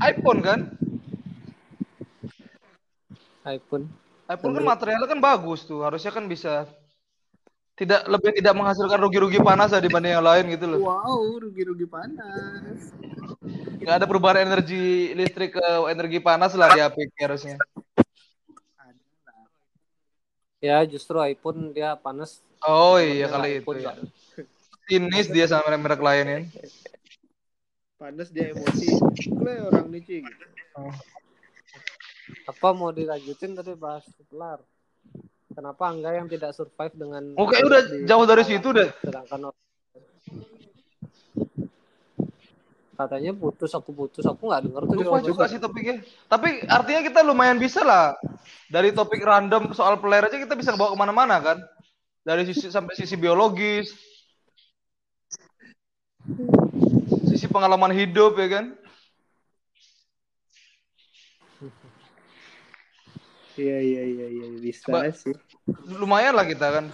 iPhone kan? iPhone. iPhone kan materialnya kan bagus tuh, harusnya kan bisa tidak lebih tidak menghasilkan rugi-rugi panas ya dibanding yang lain gitu loh. Wow, rugi-rugi panas. Nggak ada perubahan energi listrik ke energi panas lah di HP harusnya. Ya justru iPhone dia panas. Oh iya kali itu ya. Sinis dia sama merek lain ya. Panas dia emosi. Boleh orang nih, Ci. gitu. Apa mau dilanjutin tadi bahas kelar? Kenapa enggak yang tidak survive dengan Oke udah di- jauh dari situ deh. sedangkan katanya putus aku putus aku nggak denger tuh Lupa juga sih topiknya. Tapi artinya kita lumayan bisa lah. Dari topik random soal player aja kita bisa bawa ke mana-mana kan. Dari sisi sampai sisi biologis. Sisi pengalaman hidup ya kan. Iya, iya, iya, iya. Bisa Coba- sih. Lumayan lah kita kan.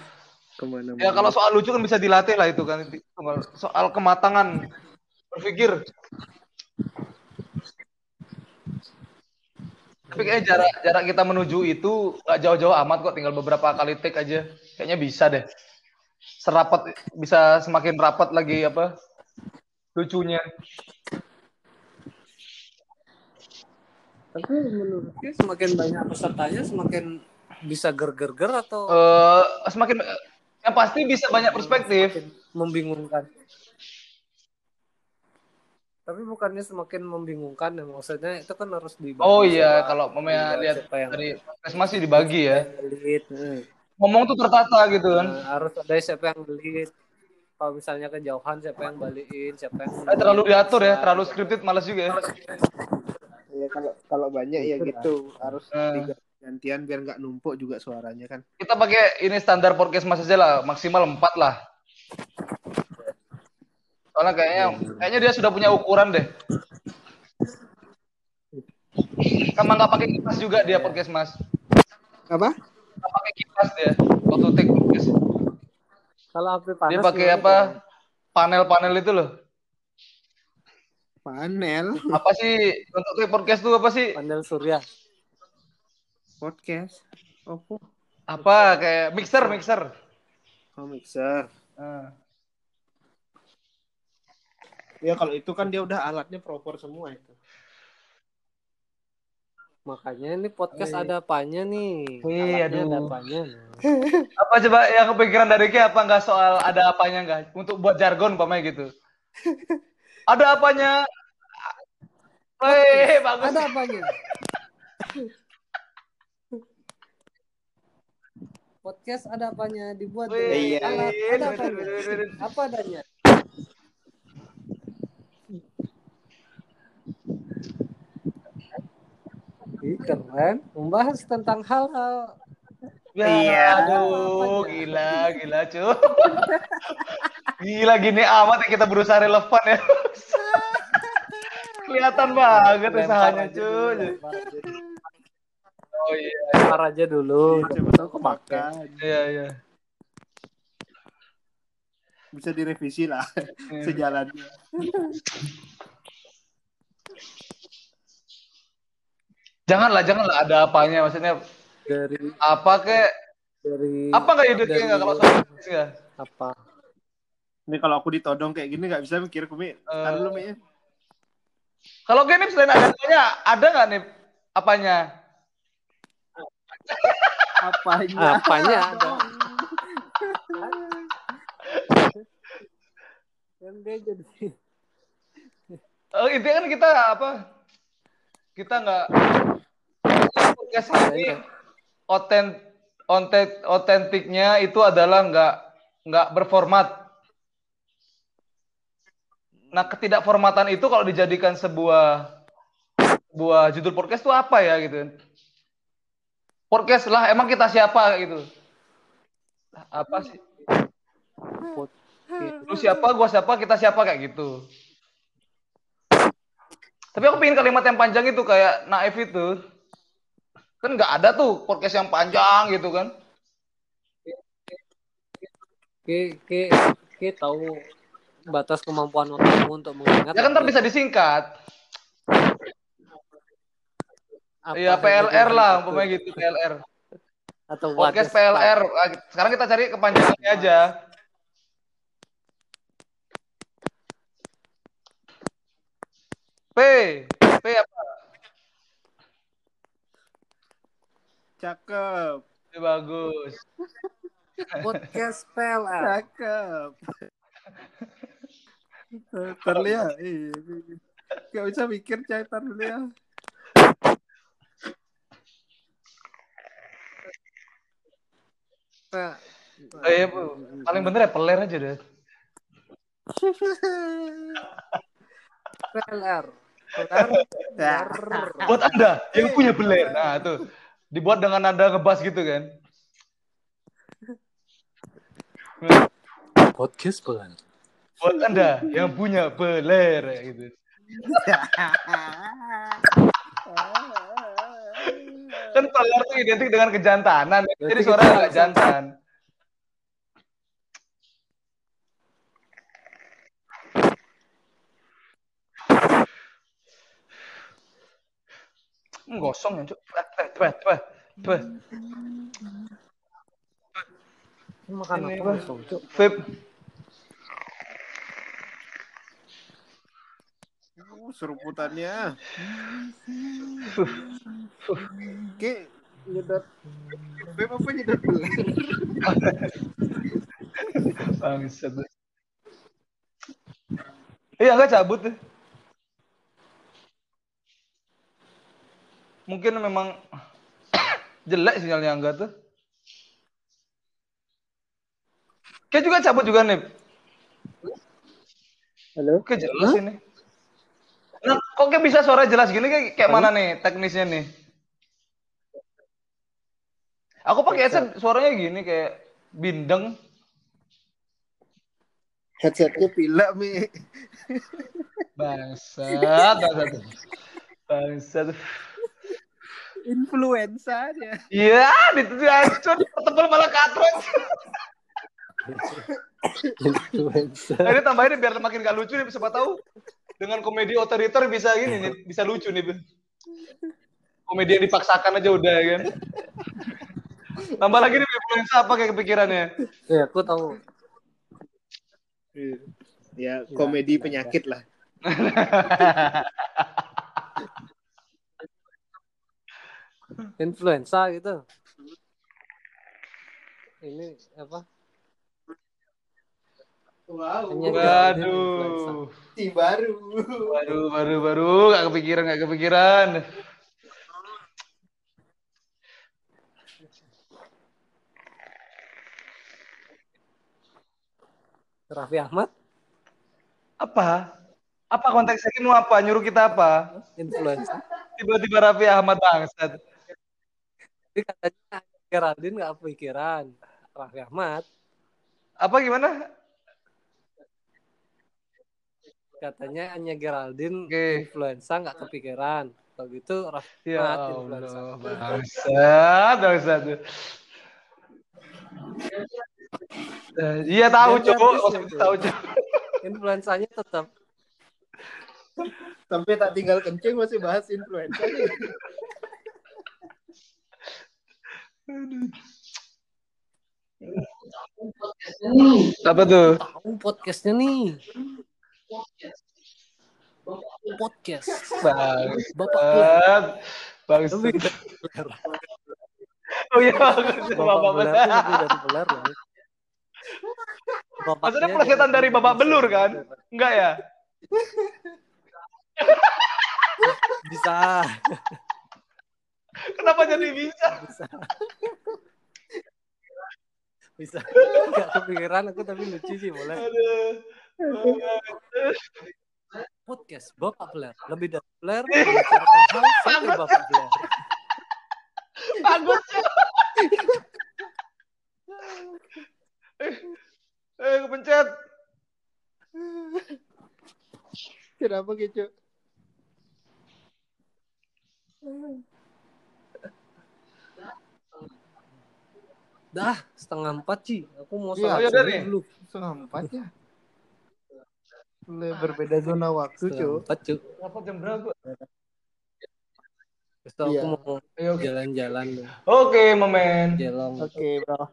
Ke mana-mana. Ya kalau soal lucu kan bisa dilatih lah itu kan. Soal kematangan berpikir. Tapi kayaknya jarak jarak kita menuju itu nggak jauh-jauh amat kok, tinggal beberapa kali take aja. Kayaknya bisa deh. Serapat bisa semakin rapat lagi apa lucunya. tapi menurutnya semakin banyak pesertanya semakin bisa ger-ger-ger atau Eh semakin yang pasti bisa banyak perspektif. membingungkan tapi bukannya semakin membingungkan ya maksudnya itu kan harus dibagi Oh iya, siapa- kalau memang lihat yang dari tes masih dibagi ya. lead hmm. Ngomong tuh tertata gitu kan. Nah, harus ada siapa yang lead kalau misalnya kejauhan siapa yang balikin siapa yang Eh, terlalu diatur ya, terlalu scripted males juga ya. Ya, kalau kalau banyak ya Gitu harus diganti gantian biar nggak numpuk juga suaranya kan. Kita pakai ini standar podcast mas aja lah, maksimal 4 lah. Soalnya kayaknya kayaknya dia sudah punya ukuran deh. Kamu nggak pakai kipas juga dia podcast mas. Apa? Nggak pakai kipas dia waktu take podcast. Kalau HP panas Dia pakai apa? Panel-panel itu loh. Panel Apa sih untuk podcast tuh apa sih? Panel surya. podcast. Oppo. Apa kayak mixer mixer. Oh, mixer. Ah. Ya kalau itu kan dia udah alatnya proper semua itu. Makanya ini podcast ada apanya nih? Wih, Alatnya ada aduh. apanya? Apa coba yang kepikiran dari Ki apa nggak soal ada apanya nggak untuk buat jargon umpamanya gitu? Ada apanya? Wih, bagus. Ada apanya? Podcast ada apanya? Dibuat Wih, alat. Ada apanya? Apa adanya? Ih, keren. Membahas tentang hal-hal Ya, Iya. aduh, gila, gila, cuy. Gila gini amat ya kita berusaha relevan ya. Kelihatan banget usahanya, dulu. Oh iya, Lempar aja dulu. Siapa tahu kemakan. iya, iya. Bisa direvisi lah Iya. sejalannya. Janganlah, janganlah ada apanya maksudnya Dari apa kek dari apa nggak ide dari- nggak kalau soal nggak? apa? Ini kalau aku ditodong kayak gini nggak bisa mikir kumi. Tar dulu Mi. Kalau gini selain ada apanya, ada nggak nih apanya? Apanya? Apanya ada? Kan dia jadi Oh, intinya kan kita apa? Kita nggak podcast ini otent ontet otentiknya itu adalah nggak nggak berformat. Nah, ketidakformatan itu kalau dijadikan sebuah sebuah judul podcast itu apa ya gitu? Podcast lah, emang kita siapa gitu? Apa sih? Lu siapa, gua siapa, kita siapa kayak gitu. Tapi aku pengen kalimat yang panjang itu kayak naif itu. Kan nggak ada tuh podcast yang panjang gitu kan. ke ke ke tahu batas kemampuan otakmu untuk mengingat. Ya kan ntar bisa disingkat. Iya PLR lah, umpamanya gitu PLR. Atau Podcast PLR. Sekarang kita cari kepanjangannya aja. P, P apa? Cakep. Bagus. podcast PLR. Cakep. Terlihat. Iya. Gak bisa mikir cai tar dulu ya. Nah, Oh, iya, Bu. paling bener ya peler aja deh. PLR. Buat anda yang punya beler, nah tuh dibuat dengan nada ngebas gitu kan. Podcast PLR. Buat anda yang punya beler gitu. Kan peler tuh identik dengan kejantanan, jadi suara agak jantan. Gosong ya, Cuk. Eh, eh, coba, coba, coba. Ini makan Ini- apa Cuk? Vape. Oh, seruputannya. Oke, nyedot. Beb apa nyedot? Bangsat. Iya, enggak cabut tuh. Mungkin memang jelek sinyalnya enggak tuh. Kayak juga cabut juga nih. Halo? Oke jelas ini. Nah, kok kayak bisa suara jelas gini kayak, kayak mana nih teknisnya nih? Aku pakai headset suaranya gini kayak bindeng. Headsetnya pila mi. Bangsat, bangsat. Bangsat. Influenza dia. Iya, itu dihancur, tebel malah katron. Influencer. Nah, ini tambahin nih, biar makin gak lucu nih, siapa tahu dengan komedi otoriter bisa gini nih, bisa lucu nih. Komedi yang dipaksakan aja udah ya kan. Tambah lagi nih influenza apa kayak kepikirannya? Ya, aku tahu. Ya, komedi penyakit lah. Influenza gitu. Ini apa? Wow. Waduh. Si baru. Waduh, baru baru gak kepikiran, gak kepikiran. Raffi Ahmad Apa? Apa konteksnya ini mau apa? Nyuruh kita apa? influenza. Tiba-tiba Raffi Ahmad bangsat. Tapi katanya Geraldine nggak kepikiran. Raffi Ahmad Apa gimana? katanya hanya Geraldine Oke. influenza nggak kepikiran. Kalau gitu Raffi Ya Ahmad influenza. Allah, bangsat, bangsat. Eh, Iya tahu cowok, cuy. tahu cowok. Influensanya tetap Sampai tak tinggal kencing masih bahas influenza nih. Apa tuh? tahu podcastnya nih. Podcast. Lebih dari peler. Oh iya, Bapak bapak peler loh. Bapaknya Maksudnya plesetan dari babak belur kan? Enggak ya? Bisa. Kenapa jadi bisa? Bisa. Bisa. Gak kepikiran aku tapi lucu sih boleh. Aduh. Podcast Bapak Peler. Lebih dari membicarakan hal sampai Bapak Peler. Bagus. eh, eh, kepencet. Kenapa gitu? Dah, setengah empat sih. Aku mau Iya, sholat iya, subuh dulu. Setengah empat ya. Mulai berbeda zona waktu, Setengah cuy. empat, Cuk. Apa jam berapa? Terus aku Iya. mau Ayo, oke. jalan-jalan tuh. Oke, momen. Jelong. Oke, bro.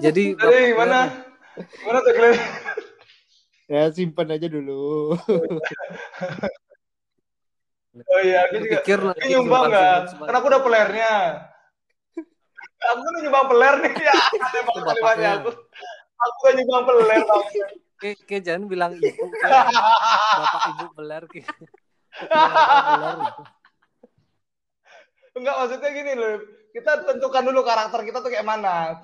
Jadi Bapak mana? Mana tuh? Ya, simpan aja dulu. Oh iya, aku juga. Pikir nanti Ini nyumbang nggak? Karena aku udah pelernya. Aku udah nyumbang peler nih. Ya, ada banget kalimatnya aku. Aku udah nyumbang peler. Kayak kayak jangan bilang ibu kayak bapak ibu peler kayak. Enggak, maksudnya gini loh. Kita tentukan dulu karakter kita tuh kayak mana.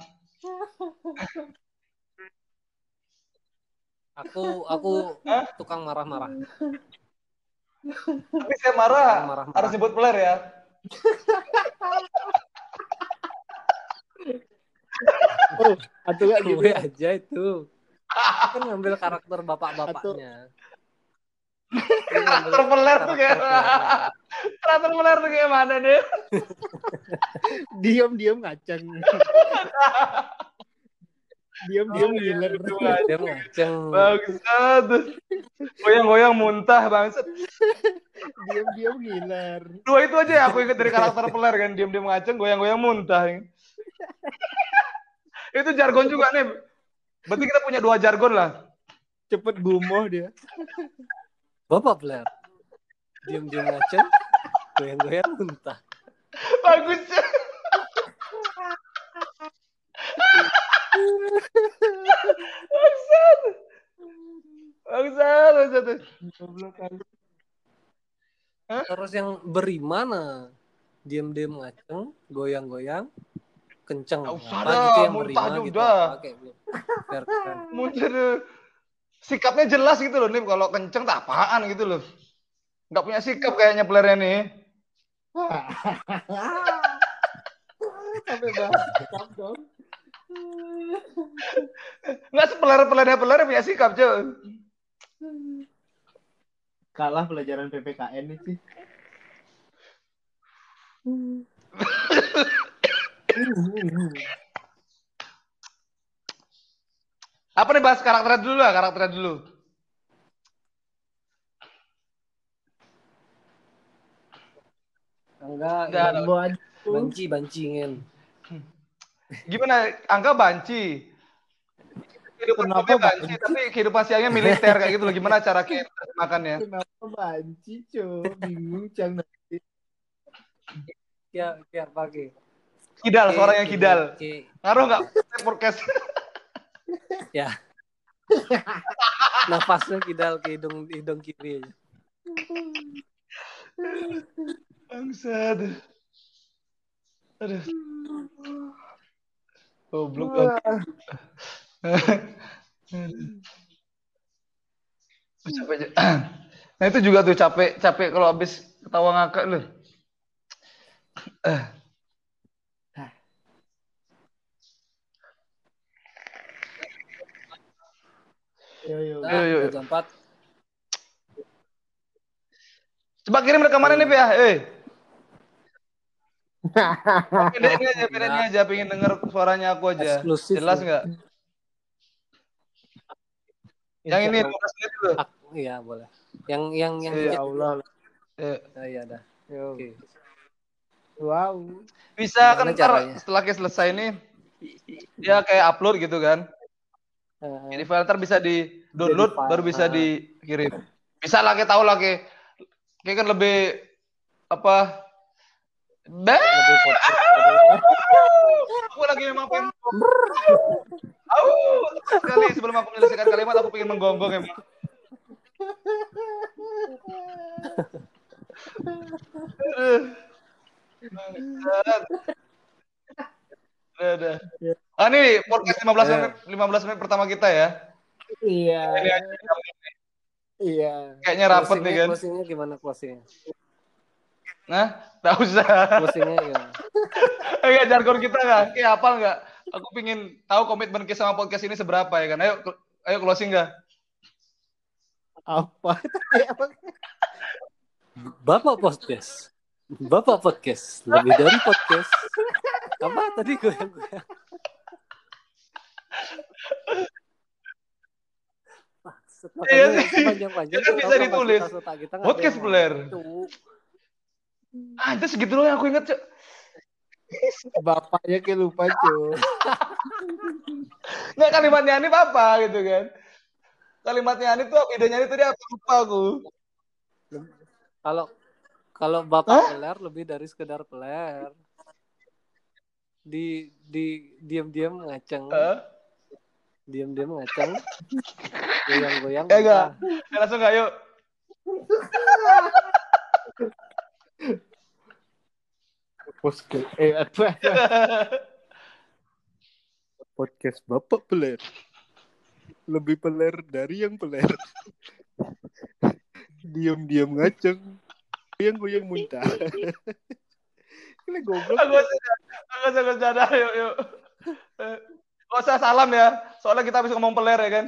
Aku aku Hah? tukang marah-marah. Tapi saya marah, Marah-marah. harus nyebut peler ya. Oh, atau enggak gitu. Gue aja itu. Kan ngambil karakter bapak-bapaknya. Karakter peler tuh kayak karakter peler tuh kayak mana deh? Diam-diam ngaceng. Diam-diam Oh, iya, ngiler. betul aja. Dia ngaceng. Bangsat. Goyang-goyang muntah bangsat. Diam-diam ngiler. Dua itu aja ya aku ingat dari karakter peler kan, diam-diam ngaceng, goyang-goyang muntah. itu jargon juga nih. Berarti kita punya dua jargon lah. Cepet gumoh dia. Bapak peler. Diam-diam ngaceng. Goyang-goyang muntah. Bagus. Bangsat. Bangsat, bangsat. Terus yang berimana? Diam-diam ngaceng, goyang-goyang, kenceng. Nggak usah Apa dah, gitu yang muntah gitu. juga. gitu. Biar keren. Muncul sikapnya jelas gitu loh nih kalau kenceng tak apaan gitu loh. Nggak punya sikap kayaknya pelernya nih. Sampai bahas sikap dong. Nggak sepeler-pelernya peler punya sikap, cuy. Kalah pelajaran PPKN nih sih. Apa nih bahas karakternya dulu lah, karakternya dulu. Enggak. Rambo aja. banci bancingin. Gimana? Angga banci. Kehidupan Kenapa banci, banci? tapi kehidupan siangnya militer kayak gitu loh. Gimana cara kita makannya? Kenapa banci, co? Bingung, Cang. nanti. Ya, ya pakai. Kidal, suaranya kidal. Oke. Ngaruh nggak podcast? Ya. Nafasnya kidal ke hidung hidung kiri. aja. Bangsat. Aduh. Goblok. capek. aja. Nah itu juga tuh capek, capek kalau habis ketawa ngakak loh. Yo, yo. Nah, Yuk, yuk, yuk. jam 4. Coba kirim rekamannya nih, ya. Eh. Pendeknya aja, pendeknya aja, pengen denger suaranya aku aja. Eksklusif, Jelas ya. nggak? Yang ini 15 menit dulu. Iya, boleh. Yang yang yang Iya. Ya Allah. Eh, Oh, iya dah. Yo. Oke. Wow. Bisa kan ntar setelah kayak selesai ini dia kayak upload gitu kan. Eh, Jadi file ntar bisa di download file, baru bisa ah. dikirim. Bisa lah kayak tahu lah kayak kayak kan lebih apa? Bah! lebih podcast. Aku lagi memang pengen Au, sekali sebelum aku menyelesaikan kalimat aku pengen menggonggong emang. Bangsat. Udah, udah. Ah, ini podcast 15 Ya. menit 15 menit pertama kita ya. Iya. Iya. Kayaknya rapet nih kan. Closingnya gimana closingnya? Nah, tak usah. Closingnya gimana? Enggak jargon kita enggak? Kayak hafal enggak? Aku pingin tahu komitmen kita sama podcast ini seberapa ya kan. Ayo ayo closing enggak? Apa? Apa? Bapak podcast. Bapak podcast. Lebih dari podcast. Apa tadi gue yang gue? Iya sih. Sepanjang-panjang Ya kan bisa ditulis. Podcast player. Ah, itu segitu loh yang aku inget, Cuk. Bapaknya kayak lupa, cuy. Enggak kalimatnya ini apa gitu kan. Kalimatnya ini tuh idenya ini tadi apa lupa aku. Kalau kalau bapak peler lebih dari sekedar peler. Di di diam-diam ngaceng, Hah? diam-diam ngaceng. Goyang-goyang. Ya enggak. langsung enggak yuk. Podcast. Eh, apa? Podcast Bapak Peler. Lebih peler dari yang peler. Diam-diam ngaceng. Goyang-goyang muntah. Ini goblok. Aku aku usah sadar yuk yuk. Eh, Gak usah salam ya. Soalnya kita habis ngomong peler ya kan.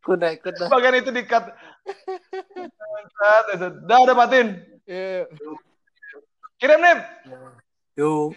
Kuda ikut dah. Bagian itu di-cut. Udah, udah matiin. Eh, Kirim nih. Yo.